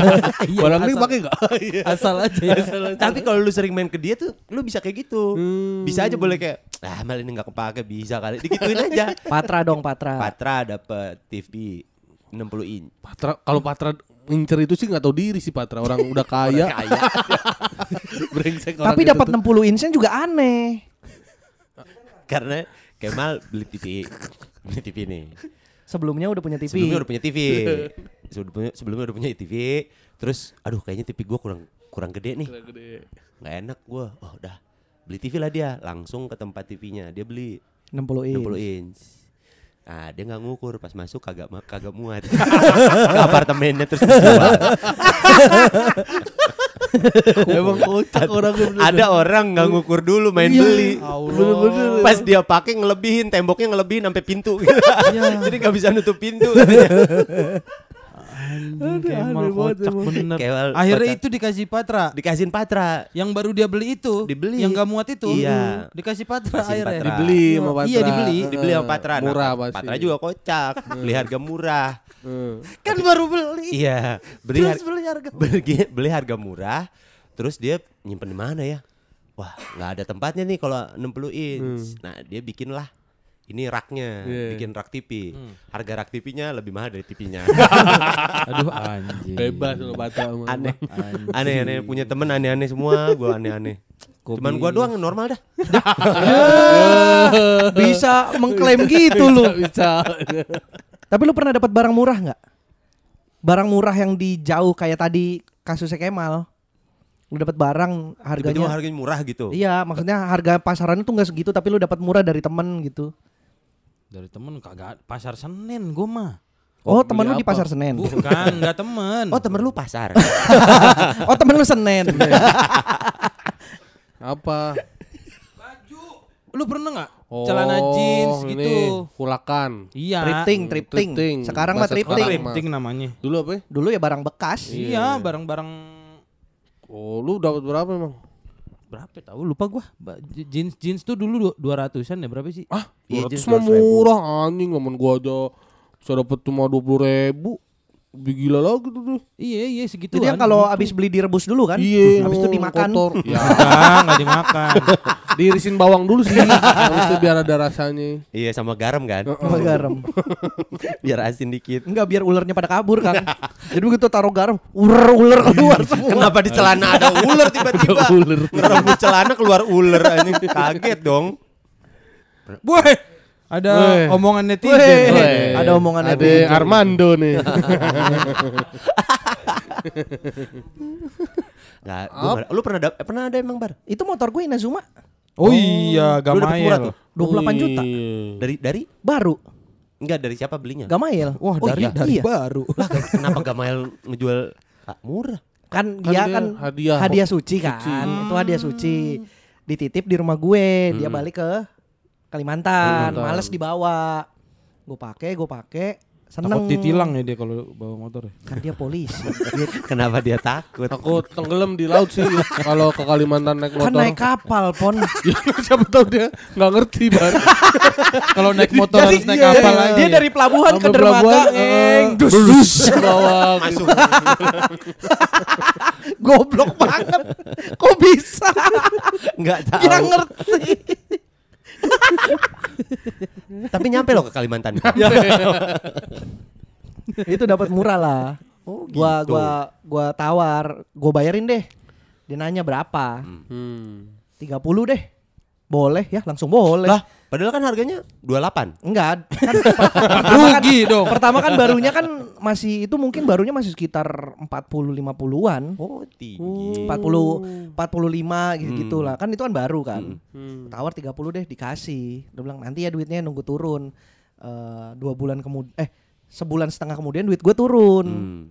barang ini pakai gak? Iya. asal aja ya. Tapi kalau lu sering main ke dia tuh, lu bisa kayak gitu. Hmm. Bisa aja boleh kayak, ah mal ini nggak kepake bisa kali. Dikituin aja. Patra dong Patra. Patra dapet TV 60 inch. Patra kalau Patra ngincer itu sih nggak tahu diri sih Patra orang udah kaya. Kaya. Brengsek orang Tapi itu dapat tuh. 60 inch juga aneh. Karena Kemal beli TV. Beli TV nih. Sebelumnya udah punya TV. Sebelumnya udah punya TV. Sebelumnya, sebelumnya udah punya TV. Terus, aduh kayaknya TV gua kurang kurang gede nih. Gede. Nggak enak gua. Oh udah. Beli TV lah dia. Langsung ke tempat TV-nya. Dia beli 60 inch. 60 inch. Nah, dia nggak ngukur pas masuk kagak kagak muat. ke apartemennya terus. Emang kocak orangnya bener. Ada orang nggak ngukur dulu main beli. Bener-bener. Pas dia pakai ngelebihin temboknya ngelebihin sampai pintu. Jadi nggak bisa nutup pintu. Anjing Kemal kocak bener. Kemal Akhirnya kocak. itu dikasih Patra. Dikasihin Patra. Yang baru dia beli itu, Dibeli. yang gak muat itu, Iya. dikasih Patra Kasih akhirnya. Patra. Dibeli sama Patra. Iya, dibeli. Dibeli sama Patra. Nah, Murah Pat- pasti. Patra juga kocak. Beli harga murah. Hmm. Kan baru beli. Iya, beli, Terus har- beli harga beli, beli harga murah. Terus dia nyimpen di mana ya? Wah, nggak ada tempatnya nih kalau 60 inch. Nah, dia bikin lah ini raknya, Iya. bikin rak TV. Harga rak TV-nya lebih mahal dari TV-nya. Aduh anjing. Bebas Patra sama aneh. Anjing. Aneh-aneh punya temen aneh-aneh semua, gua aneh-aneh. Cuman gua doang normal dah. Bisa mengklaim gitu lu. Bisa. Tapi lu pernah dapat barang murah nggak? Barang murah yang di jauh kayak tadi kasusnya Kemal. Lu dapat barang Tiba-tiba harganya. harganya murah gitu. Iya, maksudnya harga pasaran itu nggak segitu tapi lu dapat murah dari temen gitu. Dari temen kagak pasar Senin gua mah. Oh, temen lu di pasar Senen. Bukan, enggak temen. Oh, temen lu pasar. oh, temen lu Senen. Apa? Lu pernah nggak Oh, celana jeans ini, gitu? Hulakan. Iya. Thrifting, thrifting. thrifting. Sekarang mah sekarang. thrifting namanya. Dulu apa ya? Dulu ya barang bekas. Iya, barang-barang Oh, lu dapat berapa emang? Berapa tahu lupa gua. Jeans jeans tuh dulu dua ratusan ya berapa sih? Ah, Iya, 200 jenis mah 200 ribu. murah anjing, ngamen gua aja bisa dapat cuma 20 ribu. Gila lagi tuh tuh. Iya iya segitu. Jadi kalau abis beli direbus dulu kan, Iya, habis itu dimakan. kotor. Ya, enggak dimakan. diirisin bawang dulu sih. Habis itu biar ada rasanya. Iya sama garam kan. Sama garam. Biar asin dikit. Enggak biar ularnya pada kabur kan. Jadi begitu taruh garam, ular ular keluar semua. Kenapa di celana ada ular tiba-tiba? Ular. Ngerebus celana keluar ular anjing. Kaget dong. Boy, ada Weh. omongan netizen. Weh. Weh, ada omongan Ada netizen. Armando nih. Nggak, gua lu pernah ada pernah ada emang bar? Itu motor gue Inazuma Oh, iya, lu dapet murah Gamail. tuh. 28 juta. Iya. Dari dari Baru. enggak dari siapa belinya? Gamail. Wah, Oh, dari iya. dari Iya. baru. Lah kenapa Gamail ngejual ah, murah? Kan, Kan dia dia kan hadiah. suci kan. Itu hadiah suci. Dititip di rumah gue, dia balik ke Kalimantan, Kalimantan. males dibawa. Gue pakai, gue pakai, seneng. Takut ditilang ya dia kalau bawa motor. ya. Kan dia polisi. Dia- Kenapa dia takut? Takut tenggelam di laut sih kalau ke Kalimantan naik kan motor. naik kapal, Pon. Ya, siapa tahu dia nggak ngerti bar. Kalau naik motor Jadi harus naik iya, kapal iya. lagi. Dia dari pelabuhan ke Sampai dermaga, pelabuhan, ngeng. eh, Dus, dus, dus. bawah. Masuk. Goblok banget. Kok bisa? Enggak tahu. Dia ngerti. Tapi nyampe loh ke Kalimantan. Itu dapat murah lah. Oh, Gua gitu. gua gua tawar, gua bayarin deh. Dia nanya berapa? Hmm. 30 deh. Boleh ya, langsung boleh. Lah, padahal kan harganya 28. Enggak, kan pertama kan, Rugi dong. pertama kan barunya kan masih itu mungkin barunya masih sekitar 40 50-an. Oh, tinggi. 40 45 gitu-gitu lah. Kan itu kan baru kan. Hmm. Tawar 30 deh dikasih. Dia bilang nanti ya duitnya nunggu turun. Eh dua bulan kemudian eh sebulan setengah kemudian duit gue turun.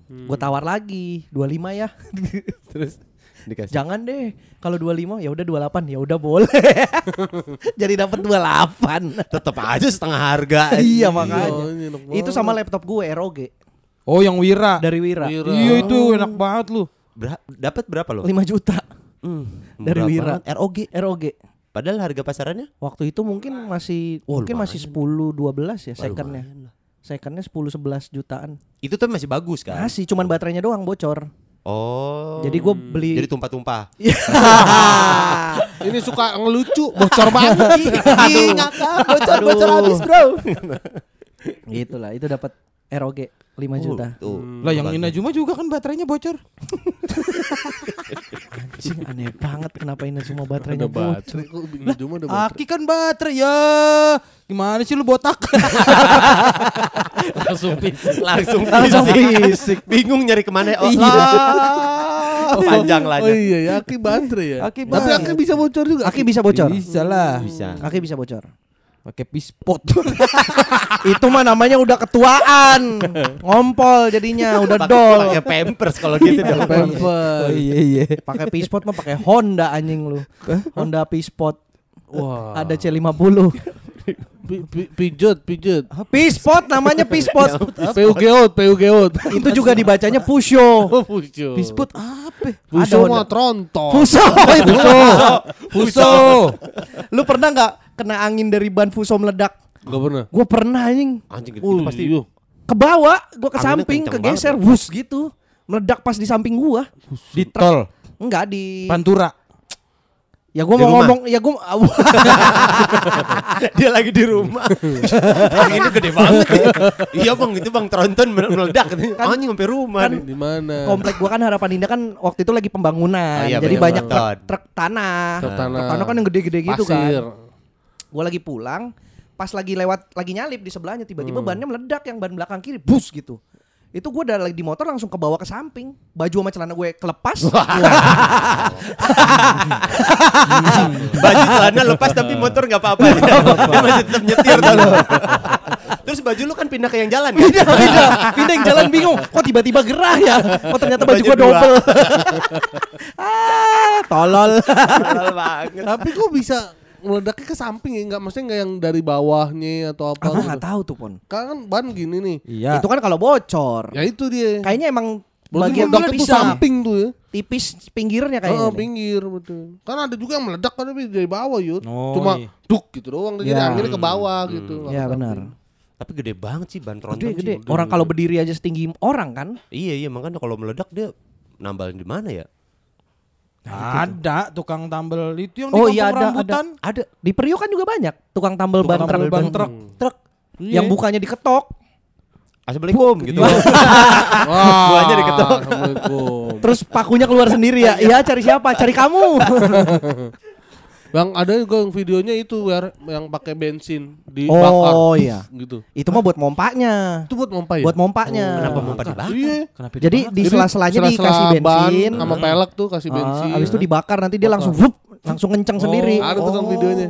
Hmm. Gue tawar lagi 25 ya. Terus dikasih. Jangan deh. Kalau 25 ya udah 28 ya udah boleh. Jadi dapat 28. Tetap aja setengah harga. iya Iya, makanya. enak Itu sama laptop gue ROG Oh, yang Wira. dari Wira. Wira. Iya itu enak banget lu. Ber- dapat berapa lo? 5 juta Hmm, dari Wira. banget. ROG. ROG. Padahal harga pasarannya Waktu itu mungkin masih Oh, mungkin masih 10 12 ya secondnya. Secondnya 10 11 jutaan. Itu tuh masih bagus kan? Masih cuman baterainya doang bocor. Oh. Jadi gue beli Jadi tumpah-tumpah. Ini suka ngelucu, bocor banget. Ih, ngakak. Bocor-bocor Aduh. habis, Bro. Gitulah, itu dapat ROG 5 juta. Tuh. Lah yang Inajuma juga kan baterainya bocor. Anjing aneh banget kenapa ini semua baterainya Ada bocor. baterai kok cuma ada baterai. Aki kan baterai ya. Gimana sih lu botak? Langsung pisah. langsung Langsung fisik. fisik. Bingung nyari ke mana? Oh, Iya. lah. panjang lah. Oh iya ya, Aki baterai ya. Aki Tapi baterai. Aki bisa bocor juga. Aki bisa bocor. Bisa lah. Bisa. Aki bisa bocor. Pakai pispot. itu mah namanya udah ketuaan. Ngompol jadinya, udah dol. Pakai pampers kalau gitu dong. oh Pampers. iya iya. Pakai pispot mah pakai Honda anjing lu. Honda pispot. Wah. Ada C50. Pi- pi- Pijet, pijet. Pispot namanya pispot. PU Geot, PU Geot. itu juga dibacanya Pusho. Oh, Pujo. Pispot apa? Mah Honda. tronton. Fuso itu. Fuso. Lu pernah nggak kena angin dari ban Fuso meledak? Gak pernah. Gue pernah anjing. Anjing itu Oh, pasti iya. Ke bawah, gue ke samping, kegeser, wus gitu. Meledak pas di samping gua. Di tol. Enggak di Pantura. Ya gua Di mau rumah. ngomong, ya gua dia lagi di rumah. Anginnya gede banget. ya. iya bang, itu bang tronton mele- meledak. Kan- Anjing sampai rumah. kan. Di mana? komplek gua kan Harapan Indah kan waktu itu lagi pembangunan. Oh iya, jadi banyak banyak truk, truk tanah. Truk tanah. Truk tanah kan yang gede-gede gitu Pasir. kan. Gua lagi pulang, pas lagi lewat lagi nyalip di sebelahnya tiba-tiba Hmm. bannya meledak yang ban belakang kiri bus gitu. Itu gue udah lagi di motor langsung ke bawah ke samping. Baju sama celana gue kelepas. Baju celana lepas tapi motor nggak apa-apa. Dia masih tetap nyetir tau lu. Terus baju lu kan pindah ke yang jalan kan? pindah, pindah, pindah yang jalan bingung. Kok tiba-tiba gerah ya? Oh ternyata baju Baju gue double. ah, tolol. Banget. Tapi kok bisa meledaknya ke samping ya? Enggak maksudnya enggak yang dari bawahnya atau apa? Aku gitu? nggak tahu tuh pon. Kan ban gini nih. Iya. Itu kan kalau bocor. Ya itu dia. Kayaknya emang bagian meledaknya tuh pisah. samping tuh ya. tipis pinggirnya Oh, kayaknya. deh. pinggir betul. Kan ada juga yang meledak kan tapi dari bawah yud. Oh, Cuma iya. duk gitu doang jadi Ya. anginnya ke bawah gitu. nggak Ya benar. Tapi gede banget sih ban tronton Gede sih. gede. Orang kalau berdiri aja setinggi orang kan. Iya iya makanya kalau meledak dia nambalin di mana ya? Ada tukang tambel itu yang Oh di iya ada rambutan. ada. Di Priok kan juga banyak tukang tambal Tukang ban tambel truk. ban truk. Truk. Yang bukanya diketok. Assalamualaikum gitu. Wah, Buahnya diketok. Assalamualaikum. Terus pakunya keluar sendiri ya. Iya cari siapa? Cari kamu. Yang ada juga yang videonya itu Wer, yang pakai bensin dibakar. Oh iya. Gitu. Itu mah buat mompanya. Itu buat pompa ya? Buat mompanya. Kenapa mau dibakar? Iya. Kenapa Jadi dibakar? di sela-selanya sela-sela dikasih bensin. sama pelek tuh kasih Ah, bensin. Habis itu dibakar nanti dia Bakar. langsung wup, langsung kencang sendiri. Ada tuh kan videonya.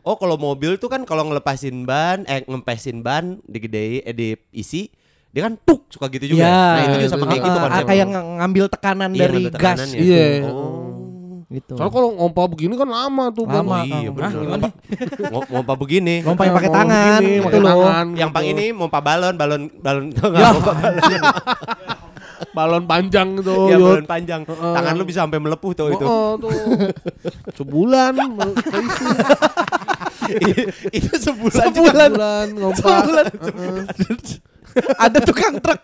Oh kalau mobil tuh kan kalau ngelepasin ban, eh ngempesin ban, digedein, eh diisi, dia kan tuk suka gitu juga. Iya. Nah itu juga sama kayak gitu Ah, ah, kayak ng- ngambil tekanan Iya, dari ngambil gas. tekanannya. Iya. Oh. Gitu. Soalnya kalau ngompa begini kan lama tuh. Lama. Oh, iya Kang. benar. Hah, Ngompa, ngo- ngompa begini. Lompa yang pakai tangan begini, itu pakai loh. tangan Yang gitu. pang ini mompa balon, balon, balon? Ya. Mompa balon. balon panjang gitu. Iya balon panjang. Heeh. Tangan lu bisa sampai melepuh tuh itu. Oh, tuh. Sebulan keisi. itu sebulan, juga. Sebulan. Sebulan ngompa. Sebulan. Ada tukang truk.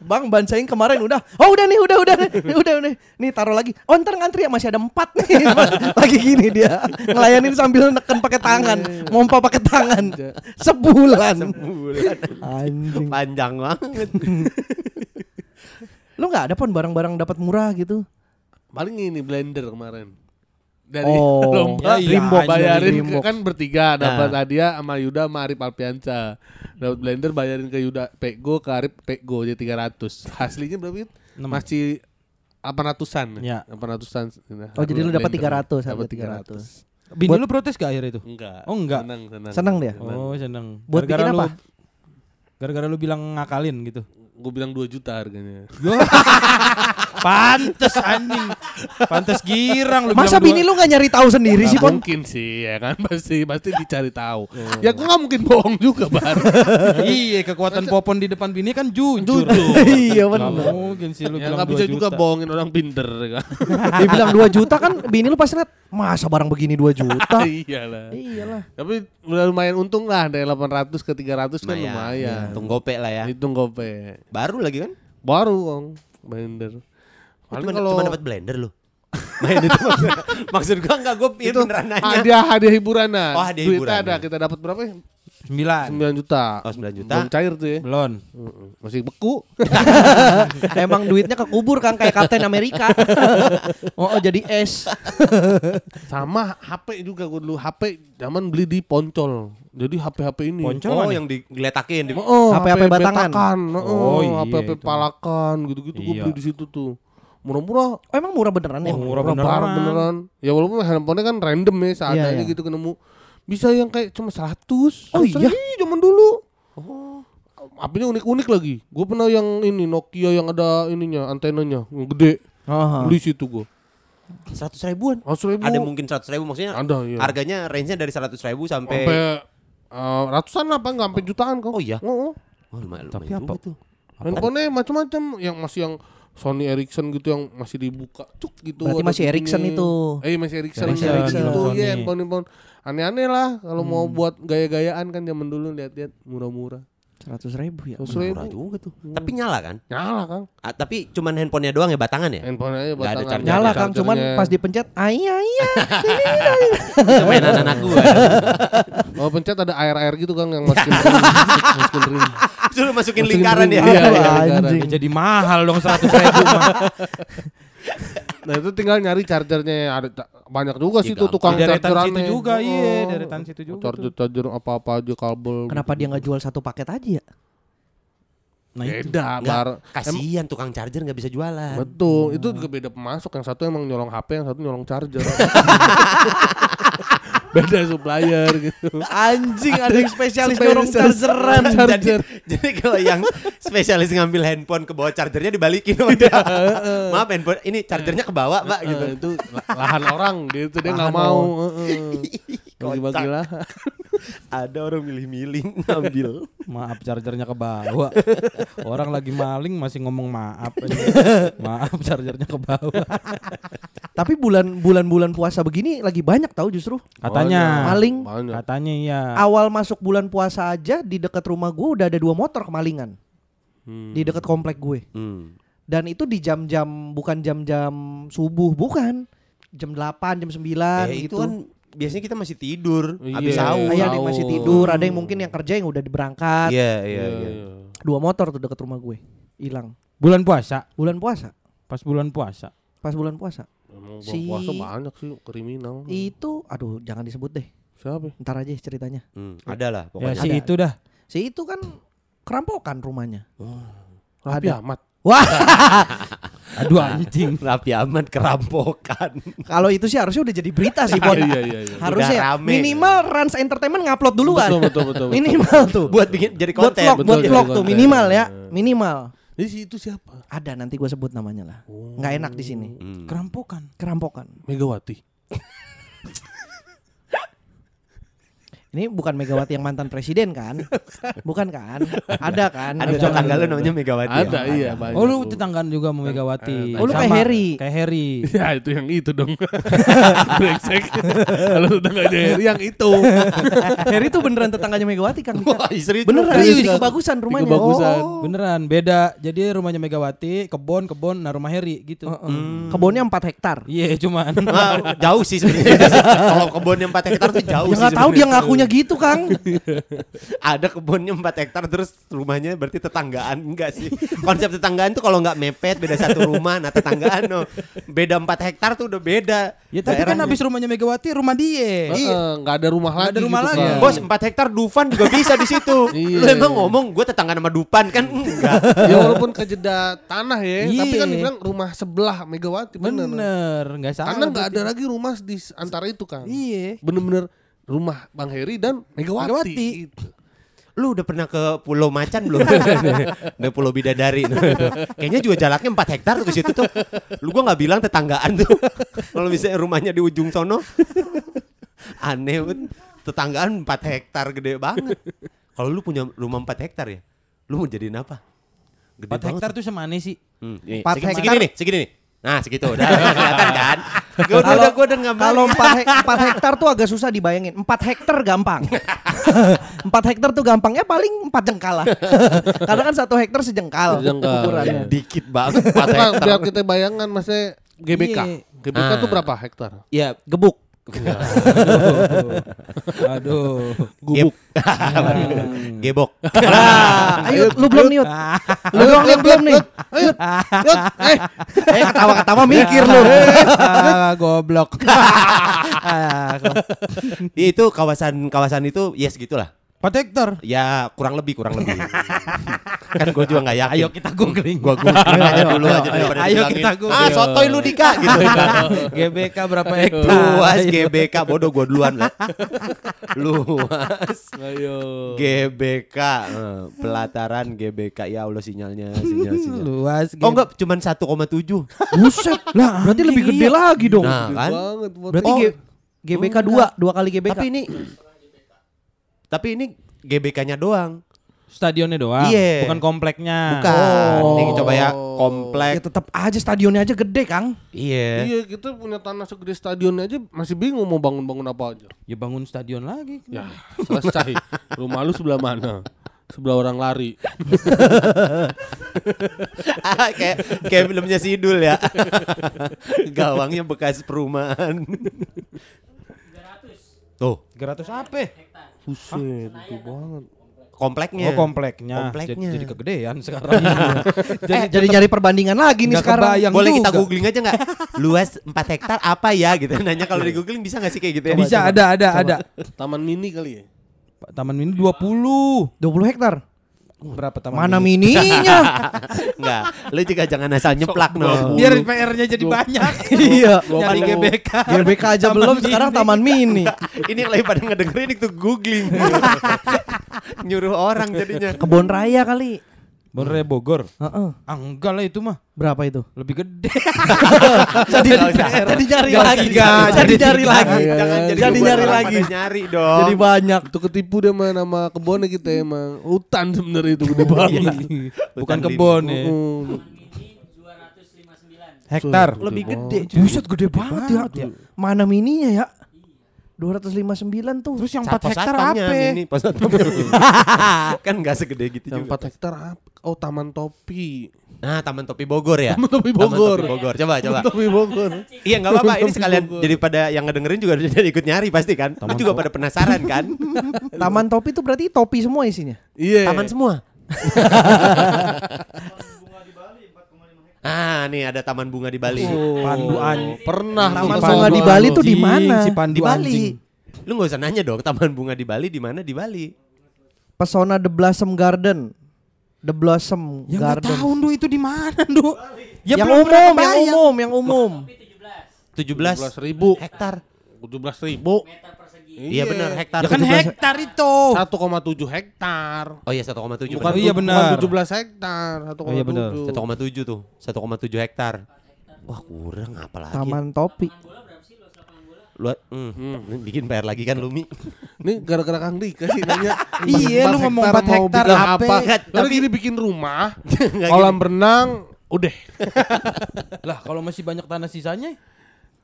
Bang, ban saya kemarin udah. Oh, udah nih, udah, udah, nih, udah, udah. Nih taruh lagi. Oh, ntar ngantri ya masih ada empat nih. lagi gini dia. Ngelayanin sambil neken pakai tangan, mompa pakai tangan. Sebulan. Sebulan. Anjing. Panjang banget. Lu nggak ada pon barang-barang dapat murah gitu? Paling ini blender kemarin. Dari Oh, lomba ya iya, Rimbo anjir, bayarin Rimbo. kan bertiga dapat Nah. hadiah sama Yuda sama Arif Alpianca. Dapat blender bayarin ke Yuda Pego ke Arif Pego jadi 300. Aslinya berapa itu? Masih 800-an. Ya. 800-an. Oh, jadi lu dapat Blender. 300, Dapat harga 300. Bini Buat- lu protes gak akhirnya itu? Enggak. Oh, enggak. Senang, senang. Senang dia? Oh seneng. Buat Gara-gara bikin lu- apa? Gara-gara lu bilang ngakalin gitu. Gue bilang 2 juta harganya. Pantes anjing. Pantes girang lu Masa bini lu nggak nyari tahu sendiri sih, Pon? mungkin sih ya kan pasti pasti dicari tahu. Ya gue nggak mungkin bohong juga bar. Iya, kekuatan popon di depan bini kan jujur. Iya Nggak benar. mungkin sih lu ya bilang nggak bisa 2 juga bohongin orang pinter ya kan. Dia bilang 2 juta kan bini lu pasti liat masa barang begini 2 juta. Iyalah. Iyalah. Tapi udah lumayan untung lah dari 800 ke 300 kan lumayan. Hitung gope lah ya. Hitung gope. Baru lagi kan? Baru Kong blender. Paling Cuma, kalau cuma dapat blender lu. Main itu maksud, maksud gua enggak gua itu beneran nanya. hadiah hadiah hiburanan. Oh, hadiah hiburan, ada ya. kita dapat berapa ya? 9. 9 juta. Oh, 9 juta. Belum cair tuh ya. Belum. Heeh. Masih beku. Emang duitnya kekubur kan kayak Kapten Amerika. oh, oh, jadi es. Sama HP juga gue dulu HP zaman beli di Poncol. Jadi HP-HP ini. Poncol Oh, yang digeletakin di Oh, HP-HP batangan. betakan. Oh, Oh, iya, HP-HP palakan gitu-gitu gue Iya. beli di situ tuh. Murah-murah. Oh, emang murah beneran ya? Oh, murah beneran. beneran. beneran. Ya walaupun handphonenya kan random ya seadanya Iya, iya. gitu ketemu. Bisa yang kayak cuma 100. Oh, iya? zaman dulu. Oh. Apinya unik-unik lagi. Gue pernah yang ini Nokia yang ada ininya, antenanya, yang gede. Aha. Beli situ gue. 100 ribuan. Ribu. Ada mungkin 100 ribu maksudnya Ada ya. harganya range-nya dari 100 ribu sampai, sampai eh, ratusan apa enggak sampai jutaan kok. Oh iya? Oh, oh. Oh, lumayan, Tapi lumayan apa? juga tuh. Handphonenya macam-macam yang masih yang Sony Ericsson gitu yang masih dibuka cuk gitu. Berarti masih Ericsson bunyinya. itu. Eh masih Ericsson, Masih Ericsson Ericsson, gitu. Sony. Iya, handphone handphone aneh-aneh lah kalau mau buat gaya-gayaan kan zaman dulu lihat-lihat murah-murah. 100 ribu ya. Seratus ribu. Murah juga tuh. Tapi nyala kan? Nyala kan? Ah, tapi cuman handphonenya doang ya batangan ya? Handphone aja Nggak ada batangan. charger. Nyala Kang, cuman pas dipencet ai ai. Itu mainan anak gua. Oh pencet ada air-air gitu kan yang masukin ring. masukin ring. Suruh masukin Masukin lingkaran ring. ya. Iya, iya. Ya jadi mahal dong 100 ribu mah. Nah itu tinggal nyari chargernya ada banyak juga Iya, sih tuh gampang. tukang deretan chargeran situ juga, iya, deretan situ juga Charger tuh. charger apa-apa aja kabel. Kenapa dia nggak jual satu paket aja ya? Nah itu. Beda, Enggak, bar. kasihan tukang charger nggak bisa jualan. Betul, itu juga beda pemasok. Yang satu emang nyolong HP, yang satu nyolong charger. beda supplier gitu. Anjing ada yang spesialis dorong chargeran. jadi, jadi kalau yang spesialis ngambil handphone ke bawah chargernya dibalikin sama dia. Maaf handphone ini chargernya ke bawah, Pak gitu. Itu la- lahan orang gitu dia nggak mau. Orang. heeh. Bagi-bagi lah. Ada orang milih-milih ngambil. Maaf chargernya ke bawah. Orang lagi maling masih ngomong maaf. aja. maaf chargernya ke bawah. Tapi bulan bulan bulan puasa begini lagi banyak tahu justru. Katanya. Maling. Banyak. Katanya iya. Awal masuk bulan puasa aja di dekat rumah gue udah ada dua motor kemalingan Hmm. di dekat komplek gue. Hmm. Dan itu di jam-jam bukan jam-jam subuh, bukan. Jam 8, jam 9 Eh, itu gitu. kan biasanya kita masih tidur Iya. habis sahur. Iya, ada yang masih tidur, ada yang mungkin yang kerja yang udah berangkat. Iya, iya, Iya, iya. iya. Dua motor tuh dekat rumah gue. Hilang. Bulan puasa. Bulan puasa. Pas bulan puasa. Pas bulan puasa. Emang Si- puasa banyak sih kriminal. Itu aduh jangan disebut deh. Siapa? Ntar aja ceritanya. Hmm, ada lah Ya si Ada. itu dah. Si itu kan kerampokan rumahnya. Rapi Ada. amat. Wah, Aduh anjing. Rapi aman kerampokan. kalau itu sih harusnya udah jadi berita sih, Bon. Iya iya iya. Harusnya Udah rame. minimal Rans Entertainment ngupload duluan. Betul betul betul. betul. Minimal tuh. Buat bikin jadi buat konten. vlog, Betul, buat vlog tuh minimal ya, minimal. Jadi si itu siapa? Ada nanti gue sebut namanya lah. Nggak enak di sini. Hmm. Kerampokan. Kerampokan. Megawati. Ini bukan Megawati yang mantan presiden kan? Bukan kan? Ada kan? Ada tetangga lu namanya Megawati. Ada ya? iya banyak. Oh lu tetanggaan juga sama Megawati. Oh, lu kayak Harry. Kayak Harry. Ya itu yang itu dong. Brengsek. Kalau tetangganya Heri yang itu. Harry tuh beneran tetangganya Megawati Kang. Wah, serius. Beneran di kebagusan rumahnya. Di kebagusan. Oh. Beneran beda. Jadi rumahnya Megawati, kebon, kebon, nah rumah Harry gitu. Heeh. Kebunnya 4 hektar. Iya cuman. Ah, jauh sih sebenarnya. Kalau kebunnya 4 hektar tuh jauh Ya sih. nggak tahu dia sebenarnya. Ngakunya gitu Kang. Ada kebunnya 4 hektar terus rumahnya berarti tetanggaan enggak sih? Konsep tetanggaan tuh kalau nggak mepet beda satu rumah, nah tetanggaan no. Beda 4 hektar tuh udah beda. ya tapi kan habis rumahnya Megawati rumah dia. Heeh, nggak ada rumah lagi. ada rumah gitu, lagi. Kang. Bos 4 hektar Dufan juga bisa di situ. Iya. Lu emang ngomong gue tetangga sama Dupan kan enggak. ya walaupun kejeda tanah ya, Iya. tapi kan dibilang rumah sebelah Megawati bener. Bener, nggak salah. Karena nggak ada lagi rumah di antara itu kan. Iya. Bener-bener rumah Bang Heri dan Megawati. Megawati. Gitu. Lu udah pernah ke Pulau Macan belum? Udah Pulau Bidadari. Kayaknya juga jaraknya 4 hektar tuh ke situ tuh. Lu gua nggak bilang tetanggaan tuh. Kalau misalnya rumahnya di ujung sono. Aneh banget. Tetanggaan 4 hektar gede banget. Kalau lu punya rumah 4 hektar ya, lu mau jadiin apa? Gede 4 hektar tuh semana sih? Hmm, nih, Empat segini, hektar. segini nih, segini nih. Nah, segitu udah kelihatan kan? Gua udah, udah, gua udah Kalau balik. 4, hek 4 hektar tuh agak susah dibayangin. 4 hektar gampang. 4 hektar tuh gampangnya paling 4 jengkal lah. Karena kan satu hektar sejengkal Sejengkal. ukurannya. dikit banget 4 Bang, hektar. biar kita bayangkan maksudnya GBK. Iya. GBK tuh Ah. berapa hektar? Ya, Gebuk. Aduh. gubuk. Gebok. Ah, ayo lu belum nih. Lu doang yang belum nih. Ayo, eh, Eh ketawa-ketawa mikir lu. ah, goblok. Ah, kok- itu kawasan kawasan itu ya segitulah. 4 hektar. Ya kurang lebih kurang lebih. kan gue juga nggak yakin. Ayo kita googling. Gua googling aja dulu aja daripada ayo dibilangin, kita googling. Ah, sotoy lu Dika gitu. GBK berapa hektar? Luas GBK bodoh gua duluan lah. Luas ayo. GBK eh, pelataran GBK ya Allah sinyalnya sinyal sinyal. Luas. Oh enggak cuman 1,7. Buset. Lah, berarti lebih gede lagi dong. Nah, kan? Berarti Oh. G- GBK 2, dua kali GBK. Tapi ini Tapi ini GBK-nya doang. Stadionnya doang. Iya. Bukan kompleknya. Bukan. Oh. Nih coba ya ya komplek. tetap aja stadionnya aja gede, Kang. Iya. Iya, kita punya tanah segede stadion aja masih bingung mau bangun-bangun apa aja. Ya bangun stadion lagi. Ya, selesai. Rumah lu sebelah mana? Sebelah orang lari. Ah, kayak kayak filmnya Sidul ya. Gawangnya bekas perumahan. Tuh, 300 apa? Buset, gede banget. kompleknya. Oh kompleknya. Kompleknya. Jadi, jadi kegedean sekarang. Eh, jadi nyari perbandingan lagi nih sekarang. kebayang Boleh kita googling aja nggak? Luas 4 hektar apa ya gitu. Nanya kalau di googling bisa nggak sih kayak gitu ya? Bisa ada ada ada. Taman mini kali ya? Taman mini 20. 20 hektar. Berapa taman Mana mini? mininya? Enggak. Lu juga jangan asal nyeplak no. Biar PR-nya jadi banyak. iya. Nyari GBK. GBK aja Taman belum, mini. sekarang taman mini. Ini yang lagi pada ngedengerin itu googling. Nyuruh orang jadinya. Kebon raya kali. Bon Raya Bogor. Heeh. Ah, enggak lah itu mah. Berapa itu? Lebih gede. jadi jadi nyari Gak lagi. jadi nyari lagi. Iya, Jangan iya, jadi, Jadi nyari lagi. Nyari dong. Jadi banyak. Itu ketipu dia mah nama kebunnya kita emang hutan sebenarnya itu gede banget. Bukan Hutan kebon ya. Hektar. Lebih gede. Buset gede banget ya. Mana mininya ya? 259 tuh. Terus yang 4 Pos hektar apa? Ini pos satpam. kan nggak segede gitu Yang juga. 4 hektar apa? Oh Taman Topi. Nah, Taman Topi Bogor ya. Taman Topi Bogor. Taman Topi Bogor. Coba, coba. Topi Bogor. Iya nggak apa-apa. Ini sekalian Bogor. jadi pada yang ngedengerin juga jadi ikut nyari pasti kan. Lu juga pada penasaran kan? Taman topi tuh berarti topi semua isinya. Iya. Taman semua. ah, nih ada taman bunga di Bali. Pandu anjing. Pernah Taman bunga di Bali tuh di mana? Si Pandu Di Bali. anjing. Lu nggak usah nanya dong, taman bunga di Bali di mana di Bali? Pesona The Blossom Garden. The Blossom Ya Garden. tahu Ndu itu di mana, Ndu. Ya yang umum, yang umum, yang umum. 17 17 ribu. hektar. 17 ribu. Iya benar, hektar. Ya kan 17 hektar itu. 1,7 hektar. Oh iya 1,7 Bukan, Oh iya, benar. bukan 17 hektar. 1,7. Oh iya, benar. 1,7 tuh, 1,7 hektar. Wah kurang apa lagi? Taman topi. Lu hmm, bikin PR lagi kan Lumi. Nih gara-gara Kang Dika sih nanya. Iya, lu ngomong empat mau hektar bikin apa? Lalu tapi- gini bikin rumah, kolam renang, udah. Lah kalau masih banyak tanah sisanya,